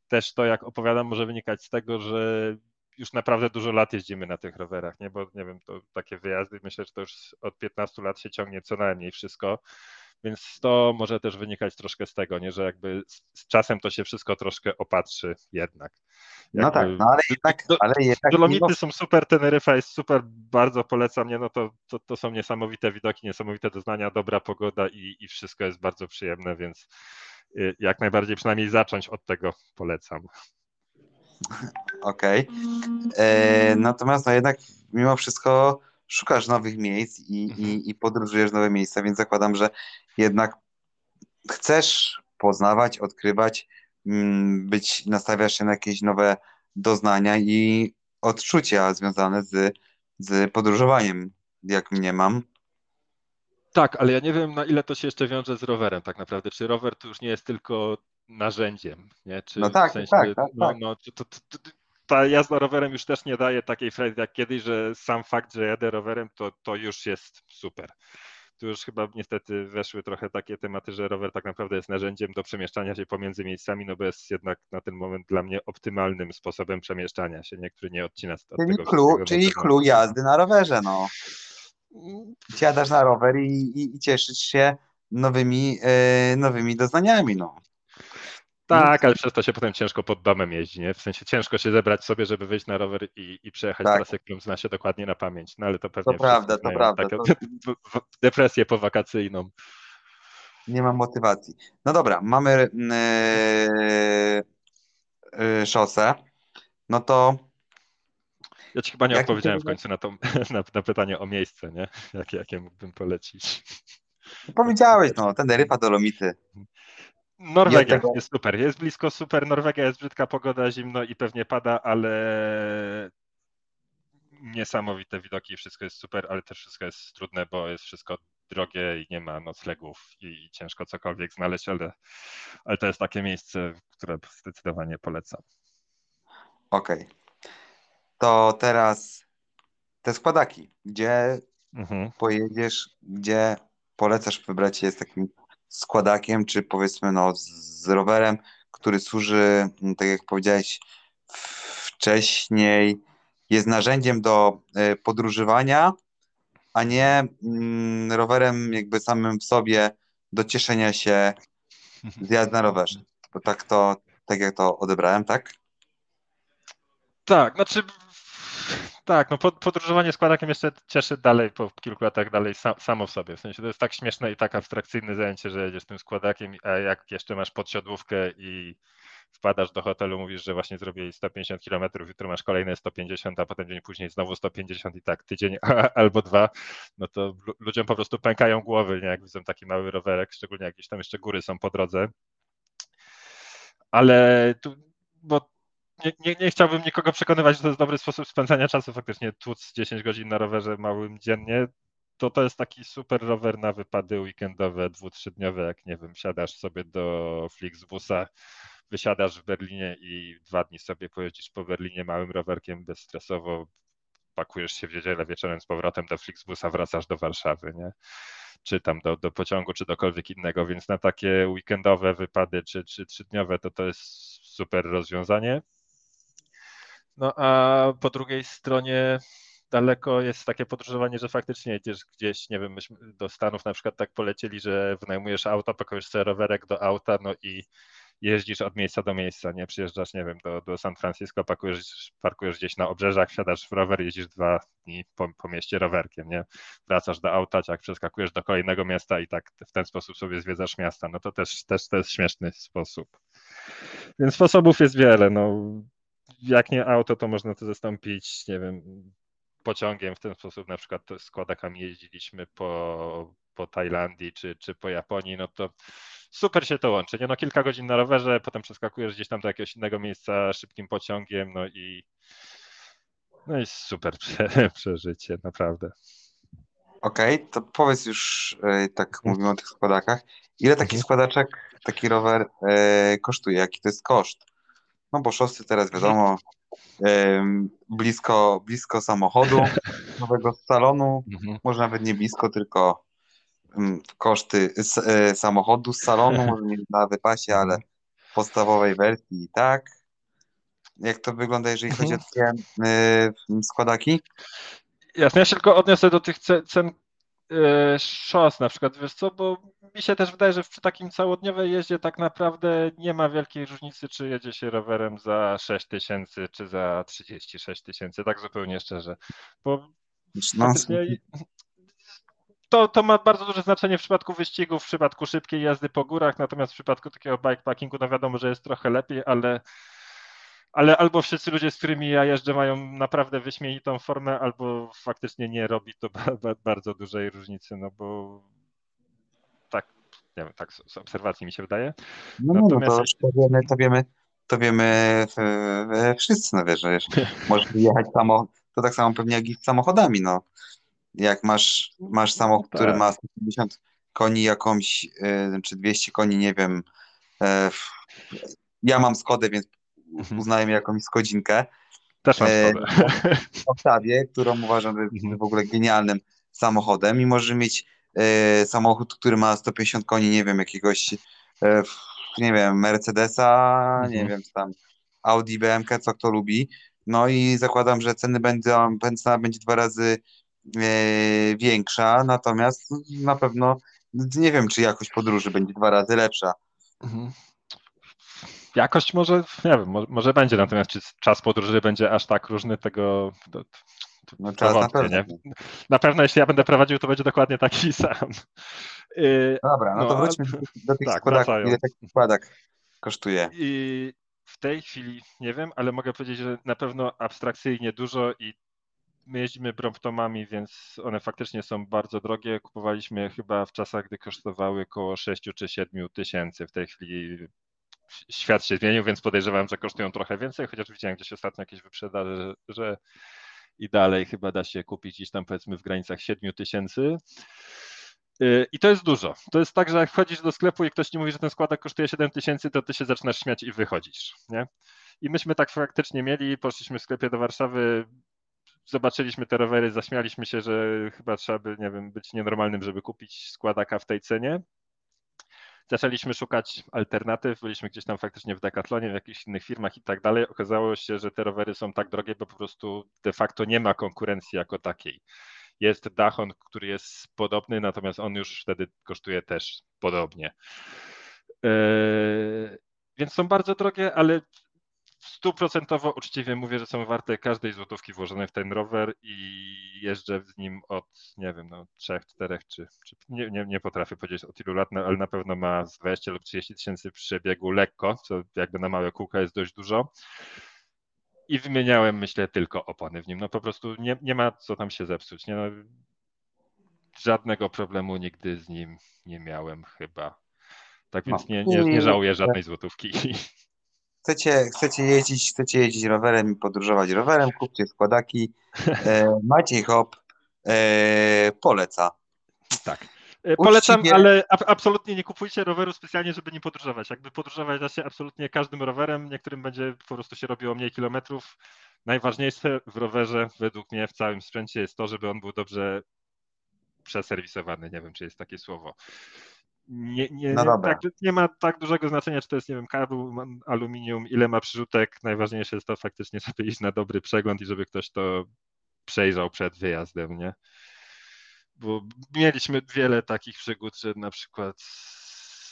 Speaker 2: też to, jak opowiadam, może wynikać z tego, że już naprawdę dużo lat jeździmy na tych rowerach, nie? Bo nie wiem, to takie wyjazdy, myślę, że to już od 15 lat się ciągnie co najmniej wszystko. Więc to może też wynikać troszkę z tego, nie, że jakby z czasem to się wszystko troszkę opatrzy jednak.
Speaker 1: Jakby, no tak, no ale jednak. Ale jednak
Speaker 2: Dolomity mimo... są super, Teneryfa jest super, bardzo polecam, nie, no to, to, to są niesamowite widoki, niesamowite doznania, dobra pogoda i, i wszystko jest bardzo przyjemne, więc y, jak najbardziej przynajmniej zacząć od tego polecam.
Speaker 1: Okej. Okay. E, natomiast no jednak mimo wszystko szukasz nowych miejsc i, mhm. i, i podróżujesz nowe miejsca, więc zakładam, że jednak chcesz poznawać, odkrywać, mm, być, nastawiasz się na jakieś nowe doznania i odczucia związane z, z podróżowaniem, jak mnie mam.
Speaker 2: Tak, ale ja nie wiem, na ile to się jeszcze wiąże z rowerem tak naprawdę. Czy rower to już nie jest tylko narzędziem, nie? Czy
Speaker 1: no tak, w sensie, tak, tak, no, tak. No,
Speaker 2: to, to, to, ta jazda rowerem już też nie daje takiej frajdy jak kiedyś, że sam fakt, że jadę rowerem, to, to już jest super. Tu już chyba niestety weszły trochę takie tematy, że rower tak naprawdę jest narzędziem do przemieszczania się pomiędzy miejscami, no bo jest jednak na ten moment dla mnie optymalnym sposobem przemieszczania się, niektóry nie odcina od
Speaker 1: czyli tego clue, Czyli clue jazdy na rowerze, no. Siadasz na rower i, i, i cieszysz się nowymi, yy, nowymi doznaniami, no.
Speaker 2: Tak, ale przez to się potem ciężko pod domem jeździ, nie? W sensie ciężko się zebrać sobie, żeby wyjść na rower i, i przejechać tak. trasę, którą zna się dokładnie na pamięć. No ale to pewnie
Speaker 1: to prawda, to prawda. Taką
Speaker 2: to... depresję powakacyjną.
Speaker 1: Nie mam motywacji. No dobra, mamy yy, yy, szosę. No to.
Speaker 2: Ja ci chyba nie odpowiedziałem w końcu na, to, na, na, pytanie o miejsce, nie? Jakie, jakie mógłbym polecić.
Speaker 1: Powiedziałeś, no, Teneryfa, Dolomity.
Speaker 2: Norwegia
Speaker 1: tego-
Speaker 2: jest super. Jest blisko super. Norwegia jest brzydka pogoda, zimno i pewnie pada, ale niesamowite widoki, wszystko jest super, ale też wszystko jest trudne, bo jest wszystko drogie i nie ma noclegów i ciężko cokolwiek znaleźć, ale, ale to jest takie miejsce, które zdecydowanie polecam.
Speaker 1: Okej. To teraz te składaki. Gdzie
Speaker 2: Mhm.
Speaker 1: pojedziesz, gdzie polecasz wybrać się z takim składakiem, czy powiedzmy no z rowerem, który służy, m, tak jak powiedziałeś wcześniej, jest narzędziem do e, podróżowania, a nie mm, rowerem jakby samym w sobie do cieszenia się z jazdy na rowerze. Bo tak to, tak jak to odebrałem, tak?
Speaker 2: Tak, znaczy tak, no pod- podróżowanie składakiem jeszcze cieszy dalej po kilku latach dalej sam, samo w sobie. W sensie to jest tak śmieszne i tak abstrakcyjne zajęcie, że jedziesz tym składakiem, a jak jeszcze masz podsiodłówkę i wpadasz do hotelu, mówisz, że właśnie zrobiłeś 150 km, jutro masz kolejne 150, a potem dzień później znowu 150 i tak tydzień albo dwa, no to lu- ludziom po prostu pękają głowy, nie? jak widzą taki mały rowerek, szczególnie jak gdzieś tam jeszcze góry są po drodze. Ale tu, bo nie, nie, nie chciałbym nikogo przekonywać, że to jest dobry sposób spędzania czasu, faktycznie tłuc 10 godzin na rowerze małym dziennie, to to jest taki super rower na wypady weekendowe, dwu, trzydniowe, jak nie wiem, siadasz sobie do Flixbusa, wysiadasz w Berlinie i dwa dni sobie pojeździsz po Berlinie małym rowerkiem bezstresowo, pakujesz się w niedzielę wieczorem z powrotem do Flixbusa, wracasz do Warszawy, nie? Czy tam do, do pociągu, czy dokolwiek innego, więc na takie weekendowe wypady, czy, czy trzydniowe, to to jest super rozwiązanie. No a po drugiej stronie daleko jest takie podróżowanie, że faktycznie jedziesz gdzieś, nie wiem, myśmy do Stanów na przykład tak polecieli, że wynajmujesz auto, pakujesz sobie rowerek do auta, no i jeździsz od miejsca do miejsca, nie? Przyjeżdżasz, nie wiem, do, do San Francisco, pakujesz, parkujesz gdzieś na obrzeżach, wsiadasz w rower, jeździsz dwa dni po, po mieście rowerkiem, nie? Wracasz do auta, jak przeskakujesz do kolejnego miasta i tak w ten sposób sobie zwiedzasz miasta, no to też, też to jest śmieszny sposób. Więc sposobów jest wiele, no jak nie auto, to można to zastąpić, nie wiem, pociągiem w ten sposób, na przykład z Kodakami jeździliśmy po, po Tajlandii czy, czy po Japonii, no to super się to łączy, nie? No kilka godzin na rowerze, potem przeskakujesz gdzieś tam do jakiegoś innego miejsca szybkim pociągiem, no i no i super prze, przeżycie, naprawdę.
Speaker 1: Okej, to powiedz już, e, tak mówimy o tych składakach, ile taki
Speaker 2: Mhm.
Speaker 1: składaczek, taki rower e, kosztuje? Jaki to jest koszt? No bo szosy teraz wiadomo, blisko, blisko samochodu, nowego salonu,
Speaker 2: Mhm.
Speaker 1: może nawet nie blisko, tylko koszty e, samochodu z salonu, może nie na wypasie, ale w podstawowej wersji i tak. Jak to wygląda, jeżeli chodzi o takie e, składaki?
Speaker 2: Jasne, ja się tylko odniosę do tych ce- cen szos na przykład, wiesz co, bo mi się też wydaje, że przy takim całodniowej jeździe tak naprawdę nie ma wielkiej różnicy, czy jedzie się rowerem za 6 tysięcy, czy za 36 tysięcy, tak zupełnie szczerze, bo
Speaker 1: No,
Speaker 2: faktycznie to, to ma bardzo duże znaczenie w przypadku wyścigów, w przypadku szybkiej jazdy po górach, natomiast w przypadku takiego bikepackingu, no wiadomo, że jest trochę lepiej, ale, ale albo wszyscy ludzie, z którymi ja jeżdżę, mają naprawdę wyśmienitą formę, albo faktycznie nie robi to ba, ba, bardzo dużej różnicy, no bo tak, nie wiem, tak z, obserwacji mi się wydaje.
Speaker 1: No, no, no to,
Speaker 2: Natomiast-
Speaker 1: to wiemy, to wiemy, to wiemy e, e, wszyscy, no wiesz, że wiesz, możesz jechać samo, to tak samo pewnie jak i z samochodami, no. Jak masz, masz samochód,
Speaker 2: No
Speaker 1: który
Speaker 2: tak.
Speaker 1: ma 150 koni jakąś, e, czy 200 koni, nie wiem, ja mam Skodę, więc Uznaję jakąś Skodzinkę
Speaker 2: Też mam
Speaker 1: E, Octawie, którą uważam że jest
Speaker 2: Mhm.
Speaker 1: w ogóle genialnym samochodem i możesz mieć e, samochód, który ma 150 koni, nie wiem, jakiegoś, e, nie wiem, Mercedesa, nie
Speaker 2: Mhm.
Speaker 1: wiem, co tam Audi, BMK, co kto lubi. No i zakładam, że ceny będą, cena będzie dwa razy e, większa, natomiast na pewno nie wiem, czy jakość podróży będzie dwa razy lepsza.
Speaker 2: Mhm. Jakość może, nie wiem, może, będzie, natomiast czy czas podróży będzie aż tak różny, tego to, to,
Speaker 1: No
Speaker 2: to
Speaker 1: czas na
Speaker 2: wątpię,
Speaker 1: pewno.
Speaker 2: nie? Na pewno jeśli ja będę prowadził, to będzie dokładnie taki sam. Yy,
Speaker 1: Dobra, no to
Speaker 2: No,
Speaker 1: wróćmy do, tych
Speaker 2: tak,
Speaker 1: składak. Ile taki składak kosztuje?
Speaker 2: I w tej chwili nie wiem, ale mogę powiedzieć, że na pewno abstrakcyjnie dużo i my jeździmy Bromptomami, więc one faktycznie są bardzo drogie. Kupowaliśmy chyba w czasach, gdy kosztowały około 6 czy 7 tysięcy. W tej chwili świat się zmienił, więc podejrzewam, że kosztują trochę więcej, chociaż widziałem gdzieś ostatnio jakieś wyprzedaże, że, i dalej chyba da się kupić gdzieś tam powiedzmy w granicach 7 tysięcy. Y, I to jest dużo. To jest tak, że jak wchodzisz do sklepu i ktoś ci mówi, że ten składak kosztuje 7 tysięcy, to ty się zaczynasz śmiać i wychodzisz. Nie? I myśmy tak faktycznie mieli, poszliśmy w sklepie do Warszawy, zobaczyliśmy te rowery, zaśmialiśmy się, że chyba trzeba by, nie wiem, być nienormalnym, żeby kupić składaka w tej cenie. Zaczęliśmy szukać alternatyw, byliśmy gdzieś tam faktycznie w Decathlonie, w jakichś innych firmach i tak dalej. Okazało się, że te rowery są tak drogie, bo po prostu de facto nie ma konkurencji jako takiej. Jest Dachon, który jest podobny, natomiast on już wtedy kosztuje też podobnie. Yy, więc są bardzo drogie, ale stuprocentowo uczciwie mówię, że są warte każdej złotówki włożonej w ten rower i jeżdżę z nim od, nie wiem, no, trzech, czterech, czy, czy nie, nie, nie potrafię powiedzieć od ilu lat, no, ale na pewno ma z 20 lub 30 tysięcy przebiegu lekko, co jakby na małe kółka jest dość dużo. I wymieniałem, myślę, tylko opony w nim. No po prostu nie, nie ma co tam się zepsuć. Nie? No, żadnego problemu nigdy z nim nie miałem chyba. Tak więc no. nie, nie, nie żałuję żadnej złotówki.
Speaker 1: chcecie, chcecie, jeździć, chcecie jeździć rowerem i podróżować rowerem, kupcie składaki. E, Maciej Hop e, poleca.
Speaker 2: Tak. Polecam, Uczciwie... ale absolutnie nie kupujcie roweru specjalnie, żeby nie podróżować. Jakby podróżować da się absolutnie każdym rowerem, niektórym będzie po prostu się robiło mniej kilometrów. Najważniejsze w rowerze, według mnie, w całym sprzęcie jest to, żeby on był dobrze przeserwisowany. Nie wiem, czy jest takie słowo nie, nie, no nie, tak, nie, ma tak dużego znaczenia, czy to jest, nie wiem, kabel, aluminium, ile ma przyrzutek. Najważniejsze jest to faktycznie, żeby iść na dobry przegląd i żeby ktoś to przejrzał przed wyjazdem, nie? Bo mieliśmy wiele takich przygód, że na przykład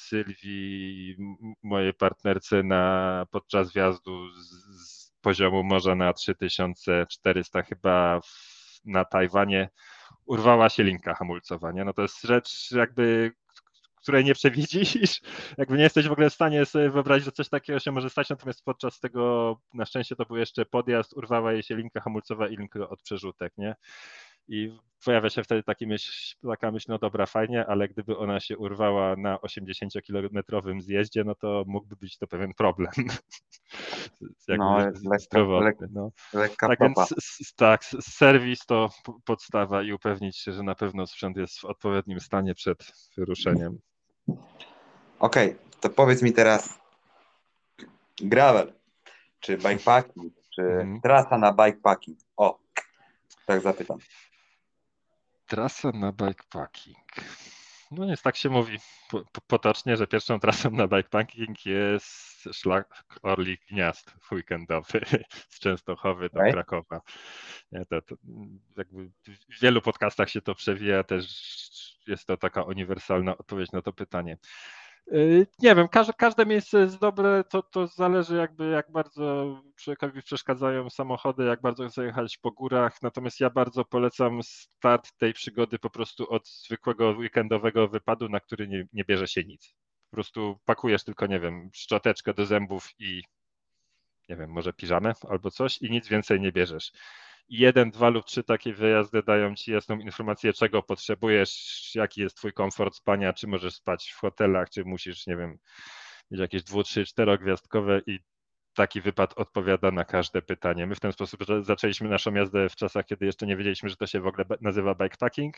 Speaker 2: Sylwii, mojej partnerce, na, podczas wjazdu z, z poziomu morza na 3400 chyba w, na Tajwanie urwała się linka hamulcowania. No to jest rzecz jakby, której nie przewidzisz. Jakby nie jesteś w ogóle w stanie sobie wyobrazić, że coś takiego się może stać, natomiast podczas tego, na szczęście to był jeszcze podjazd, urwała jej się linka hamulcowa i linka od przerzutek, nie? I pojawia się wtedy taki myśl, taka myśl, no dobra, fajnie, ale gdyby ona się urwała na 80-kilometrowym zjeździe, no to mógłby być to pewien problem.
Speaker 1: no, lekka, lekka, no. lekka
Speaker 2: tak, więc, tak, serwis to podstawa i upewnić się, że na pewno sprzęt jest w odpowiednim stanie przed wyruszeniem.
Speaker 1: Okej, okay, to powiedz mi teraz gravel, czy bikepacking, czy mm. trasa na bikepacking. O, tak zapytam.
Speaker 2: Trasa na bikepacking. No jest, tak się mówi potocznie, że pierwszą trasą na bikepacking jest szlak Orlik Gniazd weekendowy z Częstochowy do okay. Krakowa. To, to, w wielu podcastach się to przewija, też jest to taka uniwersalna odpowiedź na to pytanie. Y, nie wiem, każde, każde miejsce jest dobre, to, to zależy jakby jak bardzo człowiekowi przeszkadzają samochody, jak bardzo chce jechać po górach, natomiast ja bardzo polecam start tej przygody po prostu od zwykłego weekendowego wypadu, na który nie, nie bierze się nic. Po prostu pakujesz tylko, nie wiem, szczoteczkę do zębów i nie wiem, może piżamę albo coś i nic więcej nie bierzesz jeden, dwa lub trzy takie wyjazdy dają ci jasną informację, czego potrzebujesz, jaki jest twój komfort spania, czy możesz spać w hotelach, czy musisz, nie wiem, mieć jakieś dwu, trzy, czterogwiazdkowe i taki wypad odpowiada na każde pytanie. My w ten sposób zaczęliśmy naszą jazdę w czasach, kiedy jeszcze nie wiedzieliśmy, że to się w ogóle nazywa bikepacking.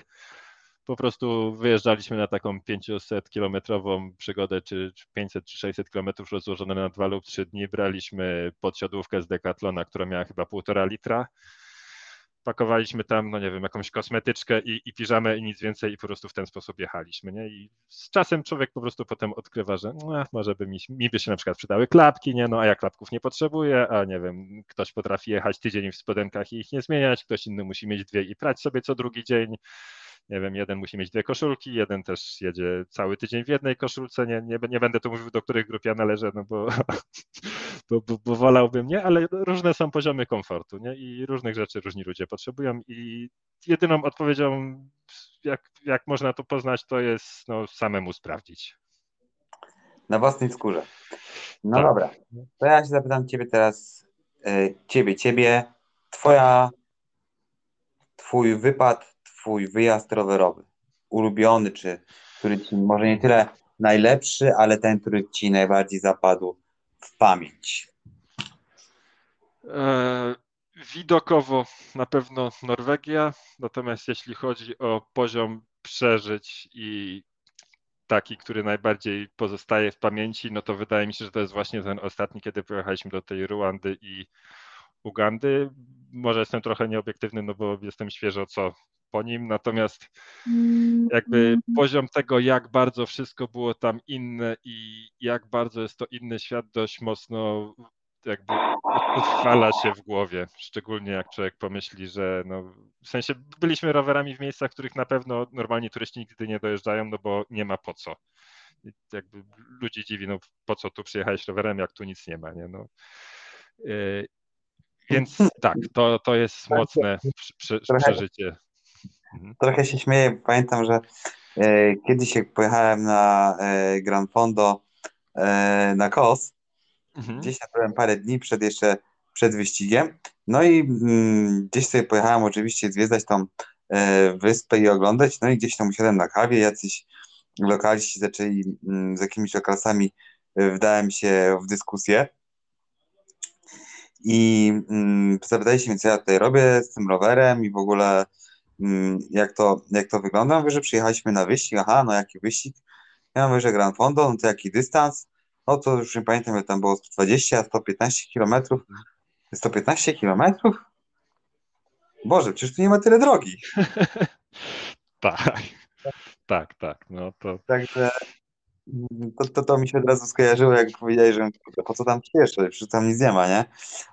Speaker 2: Po prostu wyjeżdżaliśmy na taką 500-kilometrową przygodę, czy 500 czy 600 kilometrów rozłożone na dwa lub trzy dni. Braliśmy podsiadłówkę z Decathlona, która miała chyba półtora litra pakowaliśmy tam, no nie wiem, jakąś kosmetyczkę i, i piżamę i nic więcej i po prostu w ten sposób jechaliśmy, nie? I z czasem człowiek po prostu potem odkrywa, że no, może by mi, mi by się na przykład przydały klapki, nie? No a ja klapków nie potrzebuję, a nie wiem, ktoś potrafi jechać tydzień w spodenkach i ich nie zmieniać, ktoś inny musi mieć dwie i prać sobie co drugi dzień, nie wiem, jeden musi mieć dwie koszulki, jeden też jedzie cały tydzień w jednej koszulce, nie, nie, nie będę tu mówił, do których grup ja należę, no bo, bo, bo, bo wolałbym, nie, ale różne są poziomy komfortu, nie, i różnych rzeczy różni ludzie potrzebują i jedyną odpowiedzią, jak, jak można to poznać, to jest no, samemu sprawdzić.
Speaker 1: Na własnej skórze. No tak. dobra, to ja się zapytam ciebie teraz, e, ciebie, ciebie, twoja twój wypad, twój wyjazd rowerowy, ulubiony, czy który ci może nie tyle najlepszy, ale ten, który ci najbardziej zapadł w pamięć?
Speaker 2: E, widokowo na pewno Norwegia, natomiast jeśli chodzi o poziom przeżyć i taki, który najbardziej pozostaje w pamięci, no to wydaje mi się, że to jest właśnie ten ostatni, kiedy pojechaliśmy do tej Ruandy i Ugandy. Może jestem trochę nieobiektywny, no bo jestem świeżo co po nim, natomiast jakby poziom tego, jak bardzo wszystko było tam inne i jak bardzo jest to inny świat, dość mocno jakby utrwala się w głowie, szczególnie jak człowiek pomyśli, że no, w sensie byliśmy rowerami w miejscach, w których na pewno normalni turyści nigdy nie dojeżdżają, no bo nie ma po co. I jakby ludzi dziwi, no po co tu przyjechałeś rowerem, jak tu nic nie ma, nie? No. Więc tak, to, to jest mocne prze, przeżycie.
Speaker 1: Mhm. Trochę się śmieję, pamiętam, że e, kiedyś jak pojechałem na e, Gran Fondo e, na KOS, mhm. gdzieś byłem parę dni przed jeszcze przed wyścigiem, no i mm, gdzieś sobie pojechałem oczywiście zwiedzać tą e, wyspę i oglądać, no i gdzieś tam usiadłem na kawie, jacyś lokaliści zaczęli mm, z jakimiś okresami e, wdałem się w dyskusję i mm, zapytali się mnie, co ja tutaj robię z tym rowerem i w ogóle mm, jak, to, jak to wygląda. Mówię, że przyjechaliśmy na wyścig, aha, no jaki wyścig? Ja mówię, że Grand Fondo, no to jaki dystans? No to już nie pamiętam, ile tam było 120, 115 kilometrów. 115 kilometrów? Boże, przecież tu nie ma tyle drogi.
Speaker 2: tak, tak, tak. No to...
Speaker 1: Także to, to, to mi się od razu skojarzyło, jak powiedziałeś, że po co tam przyjeżdżać, przecież tam nic nie ma, nie?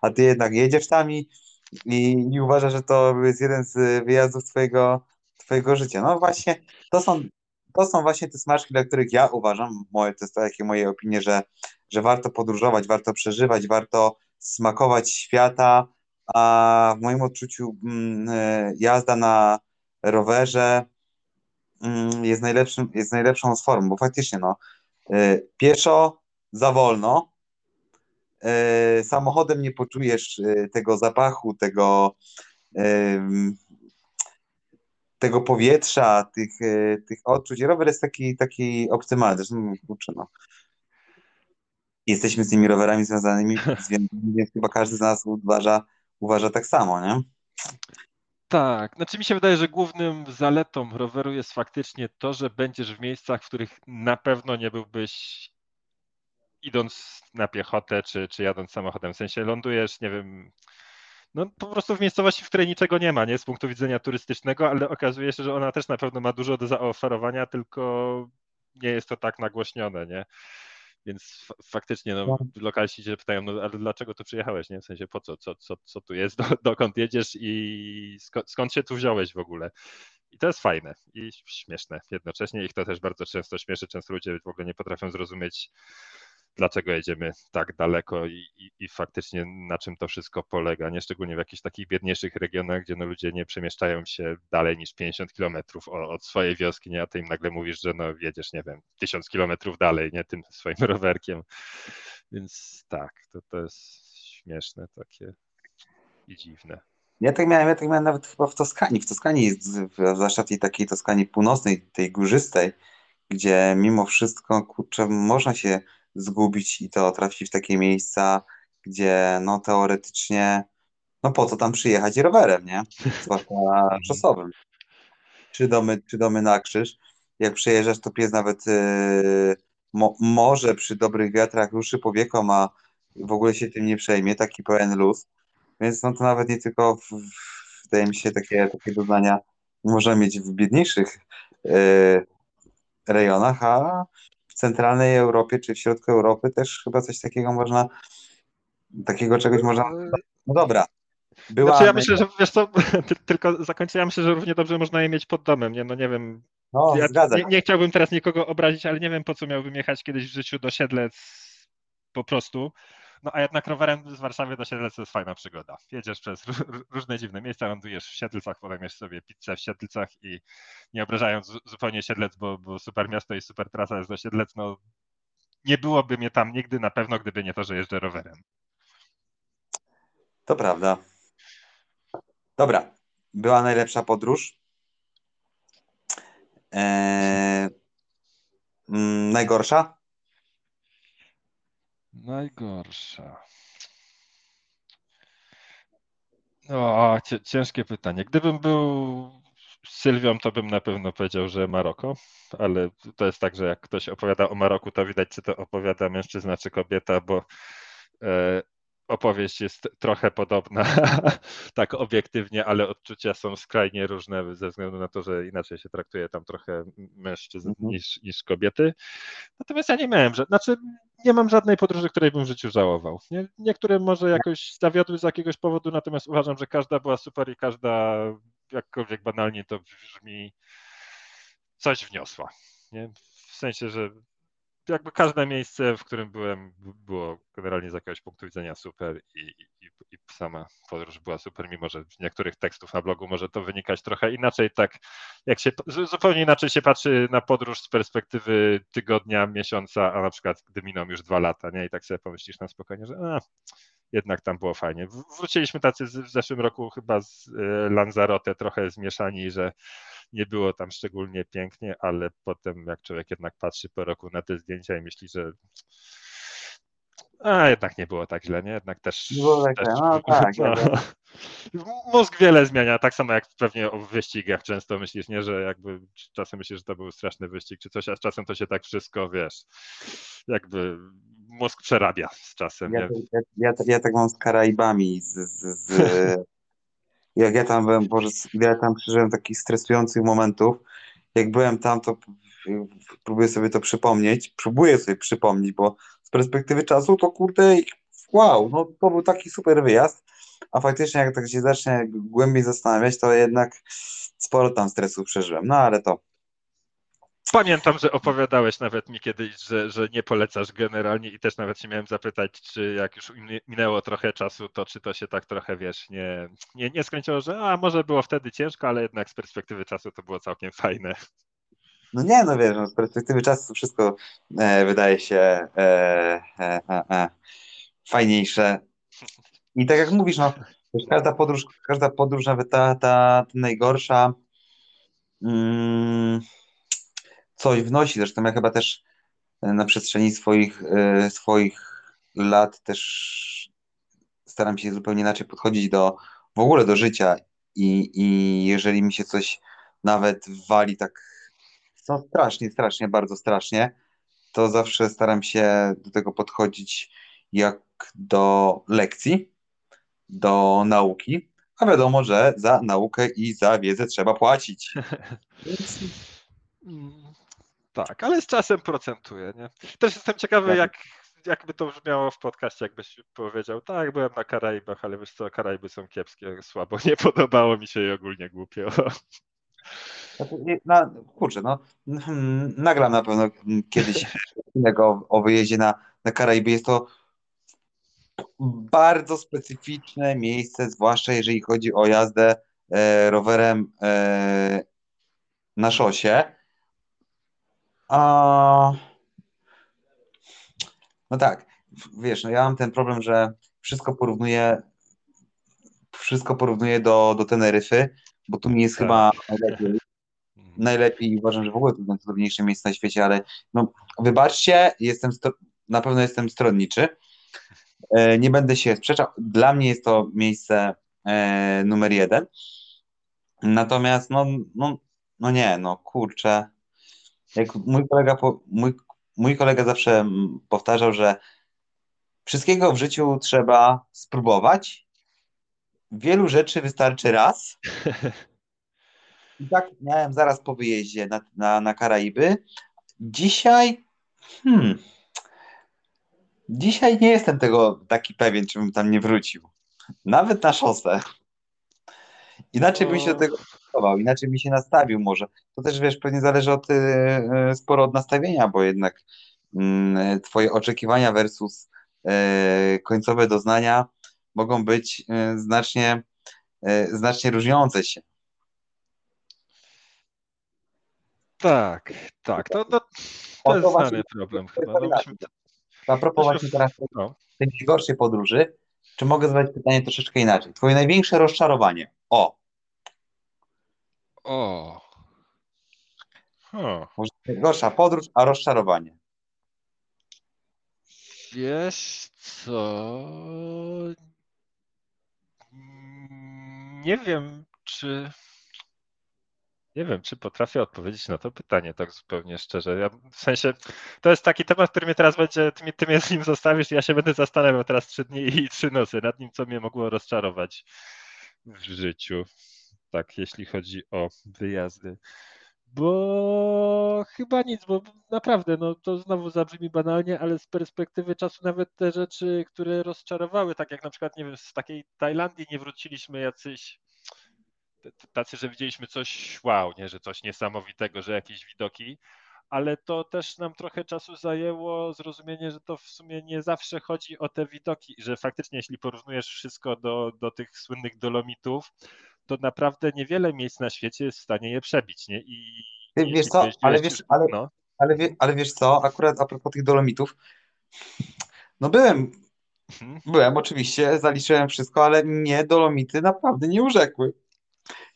Speaker 1: A ty jednak jedziesz tam i, i, i uważasz, że to jest jeden z wyjazdów twojego, twojego życia. No właśnie, to są, to są właśnie te smaczki, dla których ja uważam, moje, to jest takie moje opinie, że, że warto podróżować, warto przeżywać, warto smakować świata, a w moim odczuciu mm, e, jazda na rowerze mm, jest, najlepszym, jest najlepszą z form, bo faktycznie no, e, pieszo za wolno, e, samochodem nie poczujesz tego zapachu, tego tego powietrza, tych, tych odczuć. Rower jest taki, taki optymalny. Zresztą, kurczę, no, jesteśmy z tymi rowerami związanymi, więc chyba każdy z nas uważa, uważa tak samo, nie?
Speaker 2: Tak, znaczy mi się wydaje, że głównym zaletą roweru jest faktycznie to, że będziesz w miejscach, w których na pewno nie byłbyś idąc na piechotę czy, czy jadąc samochodem. W sensie lądujesz, nie wiem, no po prostu w miejscowości, w której niczego nie ma, nie z punktu widzenia turystycznego, ale okazuje się, że ona też na pewno ma dużo do zaoferowania, tylko nie jest to tak nagłośnione, nie? Więc faktycznie no, lokalsi się pytają, no ale dlaczego tu przyjechałeś, nie? W sensie po co, co, co, co tu jest, do, dokąd jedziesz i skąd, skąd się tu wziąłeś w ogóle. I to jest fajne i śmieszne jednocześnie. Ich to też bardzo często śmieszy. Często ludzie w ogóle nie potrafią zrozumieć dlaczego jedziemy tak daleko i, i, i, faktycznie na czym to wszystko polega, nie szczególnie w jakichś takich biedniejszych regionach, gdzie no ludzie nie przemieszczają się dalej niż 50 kilometrów od swojej wioski, nie, a ty im nagle mówisz, że no jedziesz, nie wiem, 1000 kilometrów dalej, nie, tym swoim rowerkiem, więc tak, to, to jest śmieszne takie i dziwne.
Speaker 1: Ja tak miałem, ja tak miałem nawet chyba w Toskanii. W Toskanii zwłaszcza tej takiej Toskanii północnej, tej górzystej, gdzie mimo wszystko, kurczę, można się zgubić i to trafić w takie miejsca, gdzie no teoretycznie, no po co tam przyjechać rowerem, nie? Zwłaszcza czasowym. Czy domy, czy domy na krzyż. Jak przyjeżdżasz, to pies nawet yy, mo, może przy dobrych wiatrach ruszy powieką, a w ogóle się tym nie przejmie, taki pełen luz. Więc no to nawet nie tylko, w, w, wydaje mi się, takie, takie doznania możemy mieć w biedniejszych yy, rejonach, a centralnej Europie czy w środku Europy też chyba coś takiego można, takiego czegoś można. No dobra.
Speaker 2: Była znaczy ja myślę, że wiesz co, tylko zakończę, ja myślę, że równie dobrze można je mieć pod domem, nie? No nie wiem.
Speaker 1: No,
Speaker 2: ja nie, nie chciałbym teraz nikogo obrazić, ale nie wiem po co miałbym jechać kiedyś w życiu do Siedlec po prostu no a jednak rowerem z Warszawy do Siedlec to jest fajna przygoda. Jedziesz przez różne dziwne miejsca, lądujesz w Siedlcach, potem jesz sobie pizzę w Siedlcach i nie obrażając zupełnie Siedlec, bo, bo super miasto i super trasa jest do Siedlec, no nie byłoby mnie tam nigdy na pewno, gdyby nie to, że jeżdżę rowerem.
Speaker 1: To prawda. Dobra. była najlepsza podróż? Eee, mm, najgorsza?
Speaker 2: Najgorsza. O, ciężkie pytanie. Gdybym był Sylwią, to bym na pewno powiedział, że Maroko, ale to jest tak, że jak ktoś opowiada o Maroku, to widać, czy to opowiada mężczyzna, czy kobieta, bo e, opowieść jest trochę podobna, tak obiektywnie, ale odczucia są skrajnie różne ze względu na to, że inaczej się traktuje tam trochę mężczyzn mhm. niż, niż kobiety. Natomiast ja nie miałem, że, znaczy nie mam żadnej podróży, której bym w życiu żałował. Nie, niektóre może jakoś zawiodły z jakiegoś powodu, natomiast uważam, że każda była super i każda, jakkolwiek banalnie to brzmi, coś wniosła. Nie? W sensie, że jakby każde miejsce, w którym byłem, było generalnie z jakiegoś punktu widzenia super i, i, i, sama podróż była super, mimo że z niektórych tekstów na blogu może to wynikać trochę inaczej, tak jak się, zupełnie inaczej się patrzy na podróż z perspektywy tygodnia, miesiąca, a na przykład gdy miną już dwa lata, nie? I tak sobie pomyślisz na spokojnie, że a, jednak tam było fajnie. Wróciliśmy tacy w zeszłym roku chyba z e, Lanzarote trochę zmieszani, że nie było tam szczególnie pięknie, ale potem jak człowiek jednak patrzy po roku na te zdjęcia i myśli, że a jednak nie było tak źle, nie? Jednak też.
Speaker 1: Było tak, też, no tak. No.
Speaker 2: Mózg wiele zmienia, tak samo jak pewnie o wyścigach często myślisz, nie, że jakby czasem myślisz, że to był straszny wyścig czy coś, a czasem to się tak wszystko, wiesz, jakby mózg przerabia z czasem.
Speaker 1: Ja, ja, ja, ja, tak mam z Karaibami, z, z, z jak ja tam byłem, Boże, ja tam przeżyłem takich stresujących momentów. Jak byłem tam, to próbuję sobie to przypomnieć, próbuję sobie przypomnieć, bo z perspektywy czasu to kurde, wow, no to był taki super wyjazd, a faktycznie jak tak się zacznie głębiej zastanawiać, to jednak sporo tam stresu przeżyłem, no ale to
Speaker 2: Pamiętam, że opowiadałeś nawet mi kiedyś, że, że nie polecasz generalnie i też nawet się miałem zapytać, czy jak już minęło trochę czasu, to czy to się tak trochę, wiesz, nie, nie, nie skończyło, że a może było wtedy ciężko, ale jednak z perspektywy czasu to było całkiem fajne.
Speaker 1: No nie, no wiesz, no z perspektywy czasu wszystko e, wydaje się e, e, e, e fajniejsze. I tak jak mówisz, no każda podróż, każda podróż, nawet ta, ta, ta najgorsza, mm, coś wnosi. Zresztą ja chyba też e, na przestrzeni swoich, e, swoich lat też staram się zupełnie inaczej podchodzić do w ogóle do życia i, i jeżeli mi się coś nawet wali tak no strasznie, strasznie, bardzo strasznie, to zawsze staram się do tego podchodzić jak do lekcji, do nauki, a wiadomo, że za naukę i za wiedzę trzeba płacić.
Speaker 2: Tak, ale z czasem procentuje, nie? Też jestem ciekawy, tak. jak, jakby to brzmiało w podcaście, jakbyś powiedział, tak, byłem na Karaibach, ale wiesz co, Karaiby są kiepskie, słabo, nie podobało mi się i ogólnie głupio.
Speaker 1: No, kurczę, no, nagram na pewno kiedyś o, o wyjeździe na, na Karaiby. Jest to bardzo specyficzne miejsce, zwłaszcza jeżeli chodzi o jazdę e, rowerem e, na szosie. A... No tak, wiesz, no ja mam ten problem, że wszystko porównuję wszystko porównuję do, do Teneryfy, bo tu mi jest tak. chyba najlepiej. Najlepiej uważam, że w ogóle to jest najtrudniejsze miejsce na świecie, ale no, wybaczcie, jestem na pewno jestem stronniczy. E, nie będę się sprzeczał. Dla mnie jest to miejsce e, numer jeden. Natomiast no, no, no nie, no kurczę. Jak mój kolega, mój, mój kolega zawsze powtarzał, że wszystkiego w życiu trzeba spróbować. Wielu rzeczy wystarczy raz. I tak miałem zaraz po wyjeździe na, na, na Karaiby. Dzisiaj, hmm, dzisiaj nie jestem tego taki pewien, czy bym tam nie wrócił. Nawet na szosę. Inaczej bym się do tego przygotował, inaczej mi się nastawił może. To też wiesz, pewnie zależy od, y, sporo od nastawienia, bo jednak y, twoje oczekiwania versus y, końcowe doznania mogą być y, znacznie, y, znacznie różniące się.
Speaker 2: Tak, tak. To, to, to jest znany problem chyba. No, myśmy...
Speaker 1: A propos właśnie teraz no. tej najgorszej podróży, czy mogę zadać pytanie troszeczkę inaczej? Twoje największe rozczarowanie. O,
Speaker 2: O.
Speaker 1: Huh. Gorsza podróż, a rozczarowanie.
Speaker 2: Wiesz co? Nie wiem, czy. Nie wiem, czy potrafię odpowiedzieć na to pytanie tak zupełnie szczerze. Ja, w sensie, to jest taki temat, który mnie teraz będzie, ty ty mnie z nim zostawisz i ja się będę zastanawiał teraz trzy dni i trzy nocy nad nim, co mnie mogło rozczarować w życiu. Tak, jeśli chodzi o wyjazdy. Bo chyba nic, bo naprawdę, no to znowu zabrzmi banalnie, ale z perspektywy czasu nawet te rzeczy, które rozczarowały, tak jak na przykład, nie wiem, z takiej Tajlandii nie wróciliśmy jacyś tacy, że widzieliśmy coś wow, nie, że coś niesamowitego, że jakieś widoki, ale to też nam trochę czasu zajęło zrozumienie, że to w sumie nie zawsze chodzi o te widoki, że faktycznie jeśli porównujesz wszystko do, do tych słynnych dolomitów, to naprawdę niewiele miejsc na świecie jest w stanie je przebić, nie? I
Speaker 1: wiesz co, ale wiesz, ale, no. ale, ale wiesz co, akurat a propos tych dolomitów, no byłem, mhm. byłem oczywiście, zaliczyłem wszystko, ale mnie dolomity naprawdę nie urzekły.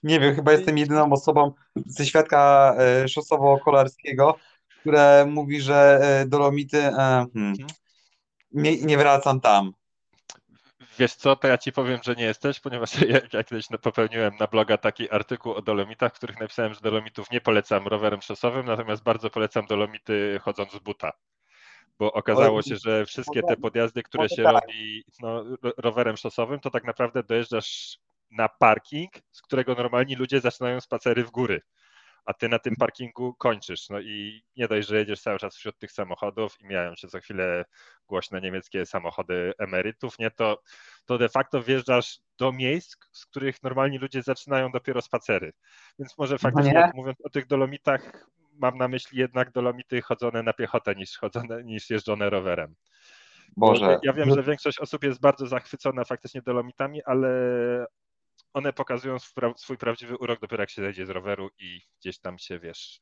Speaker 1: Nie wiem, chyba jestem jedyną osobą ze świadka e, szosowo-kolarskiego, które mówi, że e, Dolomity, e, hmm, mhm. nie, nie wracam tam.
Speaker 2: Wiesz co, to ja ci powiem, że nie jesteś, ponieważ jak, jak kiedyś popełniłem na bloga taki artykuł o dolomitach, w których napisałem, że dolomitów nie polecam rowerem szosowym, natomiast bardzo polecam dolomity chodząc z buta. Bo okazało się, że wszystkie te podjazdy, które się robi no, rowerem szosowym, to tak naprawdę dojeżdżasz na parking, z którego normalni ludzie zaczynają spacery w góry, a ty na tym parkingu kończysz. No i nie dość, że jedziesz cały czas wśród tych samochodów i mijają się co chwilę głośne niemieckie samochody emerytów, nie, to, to de facto wjeżdżasz do miejsc, z których normalni ludzie zaczynają dopiero spacery. Więc może no faktycznie, no mówiąc o tych dolomitach, mam na myśli jednak dolomity chodzone na piechotę niż, chodzone, niż jeżdżone rowerem. Boże. Ja wiem, że większość osób jest bardzo zachwycona faktycznie dolomitami, ale one pokazują swój prawdziwy urok dopiero jak się zejdzie z roweru i gdzieś tam się, wiesz,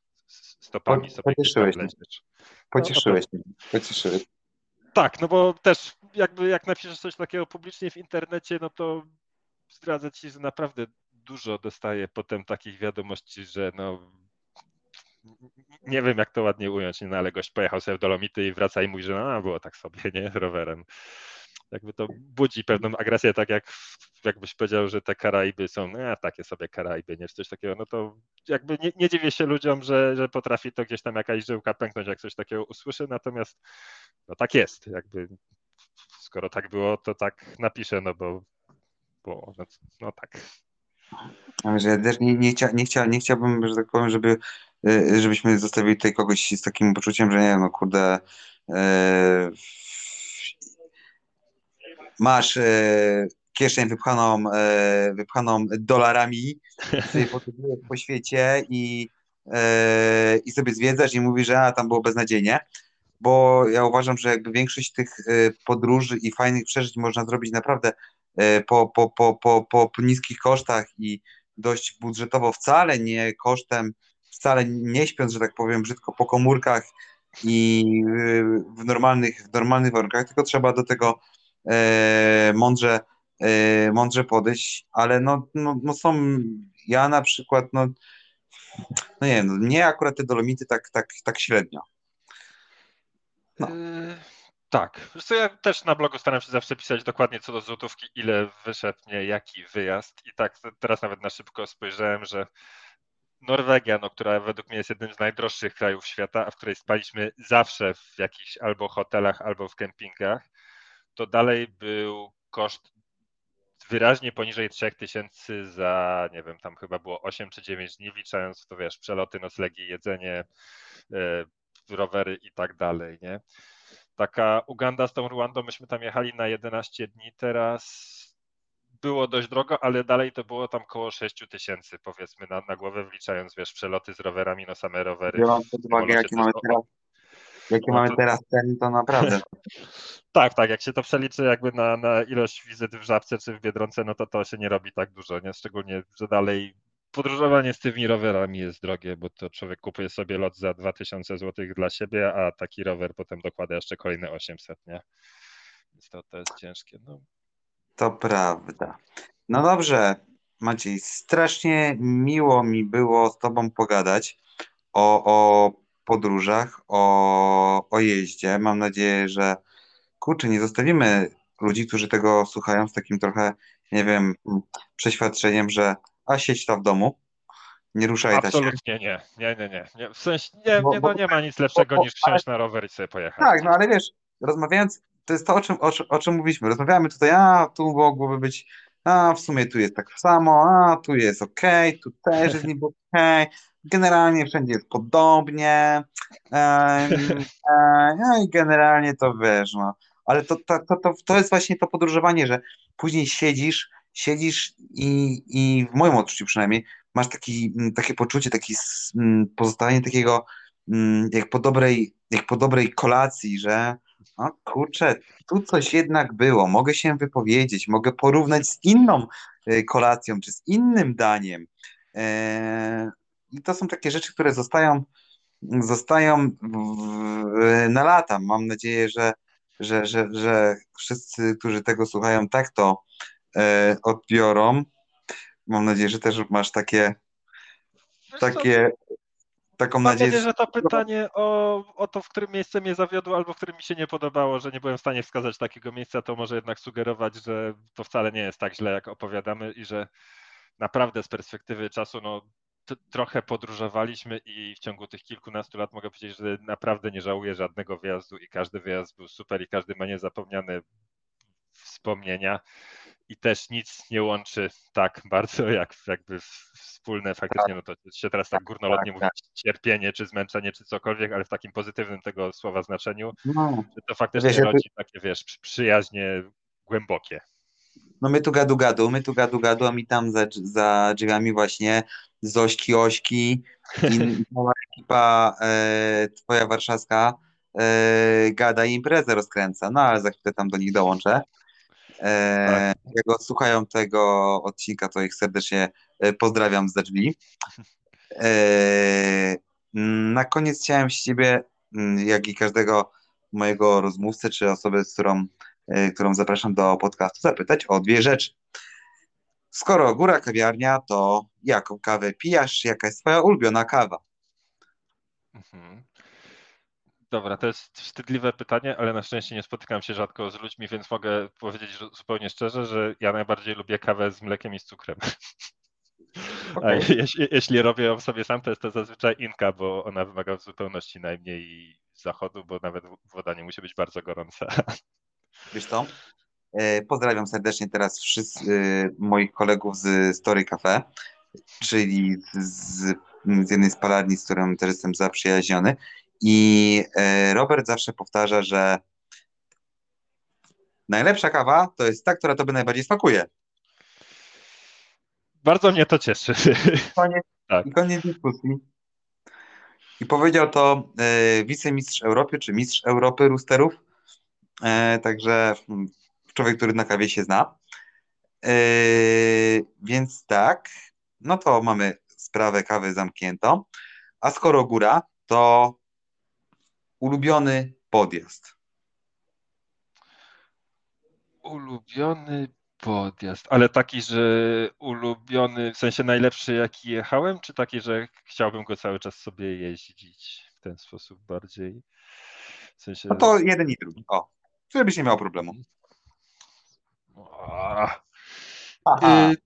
Speaker 2: stopami sobie
Speaker 1: pocieszyłeś mnie. Pocieszyłeś no, mnie. Pocieszyłeś.
Speaker 2: Tak, no bo też jakby jak napiszesz coś takiego publicznie w internecie, no to zdradzę ci, że naprawdę dużo dostaję potem takich wiadomości, że no nie wiem jak to ładnie ująć, nie, no, ale gość pojechał sobie w Dolomity i wraca i mówi, że no było tak sobie, nie, rowerem jakby to budzi pewną agresję, tak jak jakbyś powiedział, że te Karaiby są no, takie sobie Karaiby, nie, czy coś takiego, no to jakby nie, nie dziwię się ludziom, że, że potrafi to gdzieś tam jakaś żyłka pęknąć, jak coś takiego usłyszy, natomiast no tak jest, jakby skoro tak było, to tak napiszę, no bo, bo no, no tak.
Speaker 1: Ja też nie, nie, chcia, nie, chcia, nie chciałbym, że tak powiem, żeby, y, żebyśmy zostawili tutaj kogoś z takim poczuciem, że nie no kurde, yy, masz e, kieszeń wypchaną, e, wypchaną dolarami, sobie po świecie i, e, i sobie zwiedzasz i mówisz, że a, tam było beznadziejnie, bo ja uważam, że jakby większość tych podróży i fajnych przeżyć można zrobić naprawdę po, po, po, po, po niskich kosztach i dość budżetowo, wcale nie kosztem, wcale nie śpiąc, że tak powiem, brzydko po komórkach i w normalnych, w normalnych warunkach, tylko trzeba do tego mądrze, e, mądrze podejść, ale no, no, no są, ja na przykład, no, no nie wiem, no, mnie akurat te dolomity tak, tak, tak średnio.
Speaker 2: No. Yy, tak. Zresztą ja też na blogu staram się zawsze pisać dokładnie co do złotówki, ile wyszedł jaki wyjazd. I tak teraz nawet na szybko spojrzałem, że Norwegia, no, która według mnie jest jednym z najdroższych krajów świata, a w której spaliśmy zawsze w jakichś albo hotelach, albo w kempingach, to dalej był koszt wyraźnie poniżej 3000 za, nie wiem, tam chyba było 8 czy 9 dni, wliczając w to, wiesz, przeloty, noclegi, jedzenie, e, rowery i tak dalej, nie? Taka Uganda z tą Ruandą, myśmy tam jechali na 11 dni, teraz było dość drogo, ale dalej to było tam koło 6 tysięcy, powiedzmy, na, na głowę, wliczając, wiesz, przeloty z rowerami, no same rowery.
Speaker 1: Biorąc pod uwagę, jakie mamy teraz Jakie no mamy teraz ceny, to naprawdę.
Speaker 2: tak, tak, jak się to przeliczy jakby na, na ilość wizyt w Żabce czy w Biedronce, no to to się nie robi tak dużo, nie? Szczególnie, że dalej podróżowanie z tymi rowerami jest drogie, bo to człowiek kupuje sobie lot za 2000 zł dla siebie, a taki rower potem dokłada jeszcze kolejne 800, nie? Więc to, to jest ciężkie. No.
Speaker 1: To prawda. No dobrze. Maciej, strasznie miło mi było z Tobą pogadać o, o podróżach, o, o jeździe. Mam nadzieję, że kurczę, nie zostawimy ludzi, którzy tego słuchają z takim trochę, nie wiem, przeświadczeniem, że a siedź tam w domu, nie ruszaj ta się.
Speaker 2: Absolutnie nie. Nie, nie, nie. nie. W sensie nie,
Speaker 1: Bo-
Speaker 2: nie,
Speaker 1: bo-
Speaker 2: no nie ma nic lepszego
Speaker 1: bo-
Speaker 2: niż wsiąść na rower i sobie pojechać.
Speaker 1: Tak, no ale wiesz, rozmawiając, to jest to, o czym, o, o czym mówiliśmy. Rozmawiamy tutaj, a tu mogłoby być, a w sumie tu jest tak samo, a tu jest okej, tu też jest niby okej. Generalnie wszędzie jest podobnie. E, no i generalnie to wiesz, no. Ale to, to, to, to, jest właśnie to podróżowanie, że później siedzisz, siedzisz i, i w moim odczuciu przynajmniej masz taki, takie poczucie, taki pozostanie takiego jak po dobrej, jak po dobrej kolacji, że o kurczę, tu coś jednak było, mogę się wypowiedzieć, mogę porównać z inną y, kolacją, czy z innym daniem. E, I to są takie rzeczy, które zostają, zostają w, na lata. Mam nadzieję, że, że, że, że wszyscy, którzy tego słuchają, tak to e, odbiorą. Mam nadzieję, że też masz takie, takie taką
Speaker 2: Mam
Speaker 1: nadzieję,
Speaker 2: nadzieję, że to pytanie o, o to, w którym miejsce mnie zawiodło albo w którym mi się nie podobało, że nie byłem w stanie wskazać takiego miejsca, to może jednak sugerować, że to wcale nie jest tak źle, jak opowiadamy i że naprawdę z perspektywy czasu no, trochę podróżowaliśmy i w ciągu tych kilkunastu lat mogę powiedzieć, że naprawdę nie żałuję żadnego wyjazdu i każdy wyjazd był super i każdy ma niezapomniane wspomnienia i też nic nie łączy tak bardzo jak jakby wspólne faktycznie, no to się teraz tak górnolotnie mówi cierpienie, czy zmęczenie, czy cokolwiek, ale w takim pozytywnym tego słowa znaczeniu,
Speaker 1: no,
Speaker 2: że to faktycznie
Speaker 1: Wiesz,
Speaker 2: rodzi takie, wiesz, przy- przyjaźnie głębokie.
Speaker 1: No my tu gadu gadu, my tu gadu gadu, a mi tam za, za drzwiami właśnie Zośki, Ośki i cała ekipa e, twoja warszawska e, gada i imprezę rozkręca, no ale za chwilę tam do nich dołączę. E, jak słuchają tego odcinka, to ich serdecznie e, pozdrawiam za drzwi. E, na koniec chciałem z ciebie, mm, jak i każdego mojego rozmówcę, czy osoby, z którą, którą zapraszam do podcastu, zapytać o dwie rzeczy. Skoro góra kawiarnia, to jaką kawę pijasz? Jaka jest twoja ulubiona kawa?
Speaker 2: Mhm. Dobra, to jest wstydliwe pytanie, ale na szczęście nie spotykam się rzadko z ludźmi, więc mogę powiedzieć zupełnie szczerze, że ja najbardziej lubię kawę z mlekiem i z cukrem. A
Speaker 1: Okej.
Speaker 2: jeśli, jeśli robię ją sobie sam, to jest to zazwyczaj inka, bo ona wymaga w zupełności najmniej zachodu, bo nawet woda nie musi być bardzo gorąca.
Speaker 1: Wiesz co? E, Pozdrawiam serdecznie teraz wszyscy e, moich kolegów z Story Cafe, czyli z, z jednej z palarni, z którą też jestem zaprzyjaźniony. I e, Robert zawsze powtarza, że najlepsza kawa to jest ta, która tobie najbardziej smakuje.
Speaker 2: Bardzo mnie to cieszy.
Speaker 1: Koniec,
Speaker 2: Tak.
Speaker 1: I koniec dyskusji. I powiedział to e, wicemistrz Europy, czy mistrz Europy Roosterów. E, także mm, człowiek, który na kawie się zna. E, więc tak, no to mamy sprawę kawy zamkniętą. A skoro góra, to ulubiony podjazd.
Speaker 2: Ulubiony podjazd, ale taki, że ulubiony, w sensie najlepszy jaki jechałem, czy taki, że chciałbym go cały czas sobie jeździć w ten sposób bardziej? W sensie...
Speaker 1: No to jeden i drugi. O, żebyś nie miał problemu. Aha.
Speaker 2: y,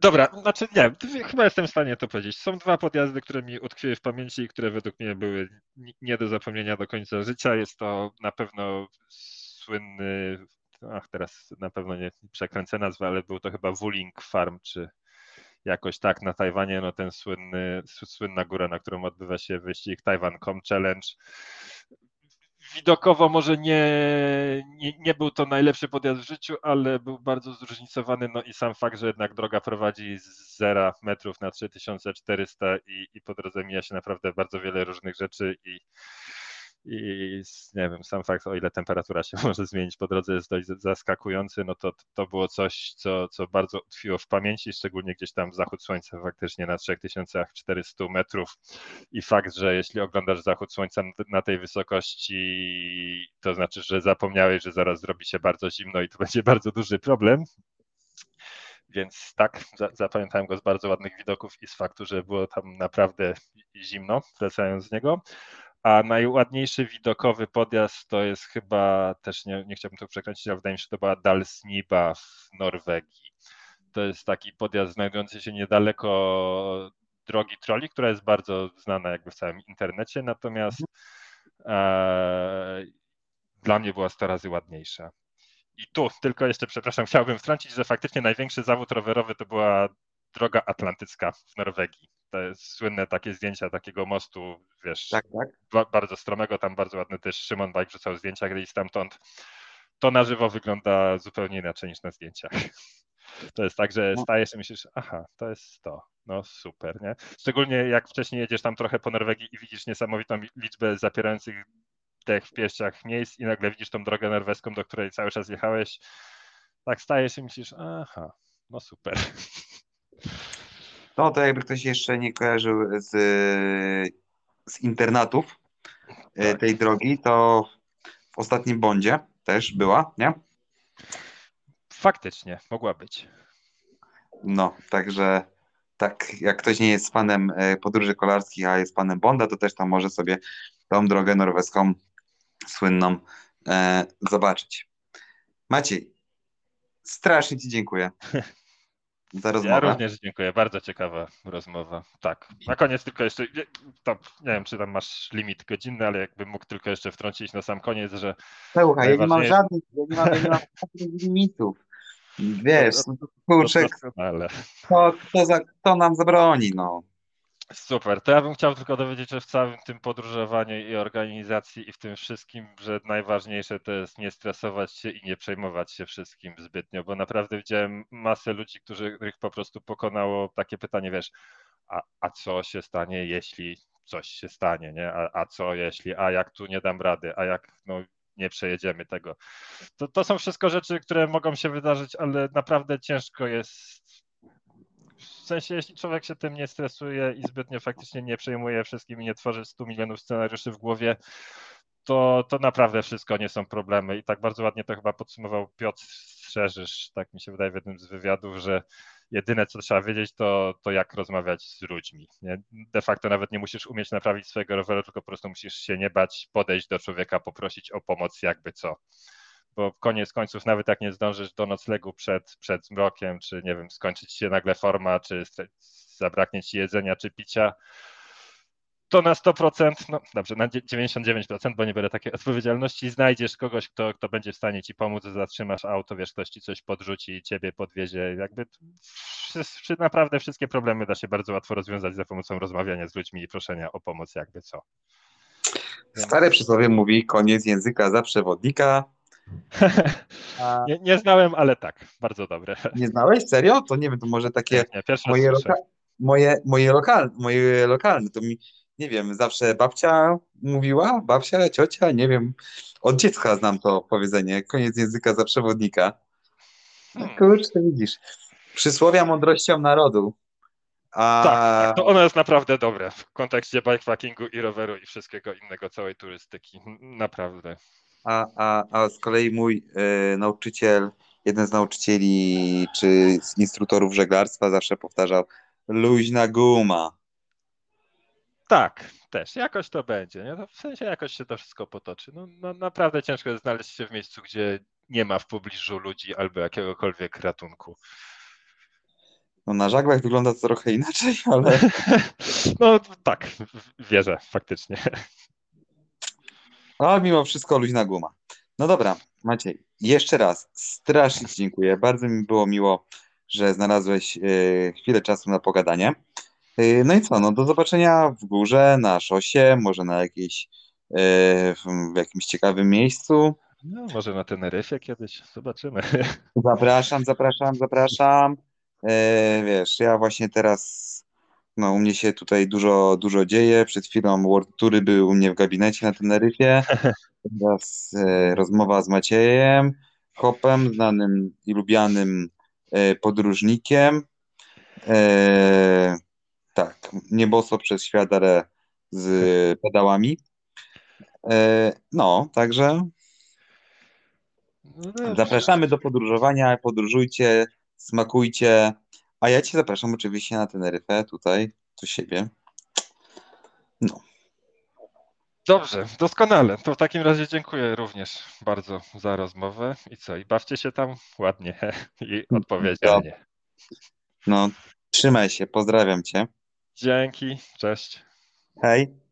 Speaker 2: Dobra, znaczy nie, chyba jestem w stanie to powiedzieć. Są dwa podjazdy, które mi utkwiły w pamięci i które według mnie były ni- nie do zapomnienia do końca życia. Jest to na pewno słynny, ach teraz na pewno nie przekręcę nazwę, ale był to chyba Wuling Farm, czy jakoś tak na Tajwanie, no ten słynny, słynna góra, na którą odbywa się wyścig Taiwan.com Challenge. Widokowo może nie, nie, nie był to najlepszy podjazd w życiu, ale był bardzo zróżnicowany. No i sam fakt, że jednak droga prowadzi z 0 metrów na 3400 i, i po drodze mija się naprawdę bardzo wiele różnych rzeczy i, i nie wiem, sam fakt, o ile temperatura się może zmienić po drodze jest dość zaskakujący, no to to było coś, co, co bardzo utkwiło w pamięci, szczególnie gdzieś tam zachód słońca faktycznie na 3400 metrów i fakt, że jeśli oglądasz zachód słońca na- tej wysokości, to znaczy, że zapomniałeś, że zaraz zrobi się bardzo zimno i to będzie bardzo duży problem. Więc tak, za, zapamiętałem go z bardzo ładnych widoków i z faktu, że było tam naprawdę zimno, wracając z niego. A najładniejszy widokowy podjazd to jest chyba, też nie, nie chciałbym to przekręcić, ale wydaje mi się, że to była Dalsniba w Norwegii. To jest taki podjazd znajdujący się niedaleko drogi troli, która jest bardzo znana jakby w całym internecie, natomiast e, dla mnie była 100 razy ładniejsza. I tu tylko jeszcze, przepraszam, chciałbym wtrącić, że faktycznie największy zawód rowerowy to była droga atlantycka w Norwegii. Jest słynne takie zdjęcia takiego mostu, wiesz,
Speaker 1: Tak, tak.
Speaker 2: bardzo stromego, tam bardzo ładny też Szymon Bajk wrzucał zdjęcia gdzieś stamtąd. To na żywo wygląda zupełnie inaczej niż na zdjęciach. To jest tak, że
Speaker 1: No.
Speaker 2: stajesz i myślisz, aha, to jest to. No super, nie? Szczególnie jak wcześniej jedziesz tam trochę po Norwegii i widzisz niesamowitą liczbę zapierających dech w pierściach miejsc i nagle widzisz tą drogę norweską, do której cały czas jechałeś, tak stajesz i myślisz, aha, no super.
Speaker 1: No to jakby ktoś jeszcze nie kojarzył z, z internatów e,
Speaker 2: Tak.
Speaker 1: tej drogi, to w ostatnim Bondzie też była, nie?
Speaker 2: Faktycznie, mogła być.
Speaker 1: No, także tak, jak ktoś nie jest fanem e, podróży kolarskich, a jest fanem Bonda, to też tam może sobie tą drogę norweską słynną e, zobaczyć. Maciej, strasznie Ci dziękuję za
Speaker 2: Ja
Speaker 1: rozmowę.
Speaker 2: również dziękuję, bardzo ciekawa rozmowa. Tak, na koniec tylko jeszcze, nie, tam, nie wiem czy tam masz limit godzinny, ale jakbym mógł tylko jeszcze wtrącić na sam koniec, że
Speaker 1: Słuchaj, ja nie mam żadnych, ja nie mam, ja nie mam żadnych limitów. Wiesz, to, kurczę, kto, kto, za, kto nam zabroni, no.
Speaker 2: Super, to ja bym chciał tylko dowiedzieć, że w całym tym podróżowaniu i organizacji i w tym wszystkim, że najważniejsze to jest nie stresować się i nie przejmować się wszystkim zbytnio, bo naprawdę widziałem masę ludzi, którzy, których po prostu pokonało takie pytanie, wiesz, a, a co się stanie, jeśli coś się stanie, nie? A, a co jeśli, a jak tu nie dam rady, a jak no, nie przejedziemy tego. To, to są wszystko rzeczy, które mogą się wydarzyć, ale naprawdę ciężko jest w sensie, jeśli człowiek się tym nie stresuje i zbytnio faktycznie nie przejmuje wszystkim i nie tworzy 100 milionów scenariuszy w głowie, to, to naprawdę wszystko nie są problemy. I tak bardzo ładnie to chyba podsumował Piotr Strzeżysz, tak mi się wydaje w jednym z wywiadów, że jedyne co trzeba wiedzieć, to, to jak rozmawiać z ludźmi. Nie? De facto nawet nie musisz umieć naprawić swojego roweru, tylko po prostu musisz się nie bać, podejść do człowieka, poprosić o pomoc jakby co bo koniec końców, nawet jak nie zdążysz do noclegu przed, przed zmrokiem, czy nie wiem, skończyć się nagle forma, czy zabraknie ci jedzenia czy picia, to na 100%, no dobrze, na dzie- 99%, bo nie biorę takiej odpowiedzialności, znajdziesz kogoś, kto, kto będzie w stanie ci pomóc, zatrzymasz auto, wiesz, ktoś ci coś podrzuci, ciebie podwiezie, jakby naprawdę wszystkie problemy da się bardzo łatwo rozwiązać za pomocą rozmawiania z ludźmi i proszenia o pomoc, jakby co.
Speaker 1: Stare przysłowie mówi koniec języka za przewodnika. A
Speaker 2: Nie, nie znałem, ale tak, bardzo dobre.
Speaker 1: nie znałeś? Serio? To nie wiem, to może takie
Speaker 2: Nie,
Speaker 1: moje, loka moje, moje, lokal moje lokalne, to mi, nie wiem, zawsze babcia mówiła, babcia, ciocia, nie wiem, od dziecka znam to powiedzenie, koniec języka za przewodnika.
Speaker 2: Hmm.
Speaker 1: kurczę, widzisz, przysłowia mądrością narodu. A,
Speaker 2: Tak, to ono jest naprawdę dobre w kontekście bikepackingu i roweru i wszystkiego innego, całej turystyki. Naprawdę.
Speaker 1: A, a, a z kolei mój e, nauczyciel, jeden z nauczycieli czy z instruktorów żeglarstwa zawsze powtarzał luźna guma.
Speaker 2: Tak, też. Jakoś to będzie. Nie? No, w sensie jakoś się to wszystko potoczy. No, no, naprawdę ciężko jest znaleźć się w miejscu, gdzie nie ma w pobliżu ludzi albo jakiegokolwiek ratunku.
Speaker 1: No na żaglach wygląda to trochę inaczej, ale
Speaker 2: No tak, wierzę faktycznie.
Speaker 1: Ale mimo wszystko luźna guma. No dobra, Maciej, jeszcze raz strasznie Ci dziękuję. Bardzo mi było miło, że znalazłeś e, chwilę czasu na pogadanie. E, no i co, no do zobaczenia w górze, na szosie, może na jakiejś, e, w, jakimś ciekawym miejscu.
Speaker 2: No, może na Teneryfie kiedyś, zobaczymy.
Speaker 1: Zapraszam, zapraszam, zapraszam. Wiesz, ja właśnie teraz, no u mnie się tutaj dużo, dużo dzieje. Przed chwilą World Toury był u mnie w gabinecie na Teneryfie. Teraz e, rozmowa z Maciejem Hopem, znanym i lubianym e, podróżnikiem. E, tak, nieboso przez świat, ale z pedałami. E, no, także
Speaker 2: No.
Speaker 1: Zapraszamy do podróżowania, podróżujcie, smakujcie. A ja Cię zapraszam oczywiście na Teneryfę, tutaj, do siebie. No,
Speaker 2: Dobrze, doskonale. To w takim razie dziękuję również bardzo za rozmowę i co? I bawcie się tam ładnie i odpowiedzialnie.
Speaker 1: no, trzymaj się, pozdrawiam Cię.
Speaker 2: Dzięki, cześć.
Speaker 1: Hej.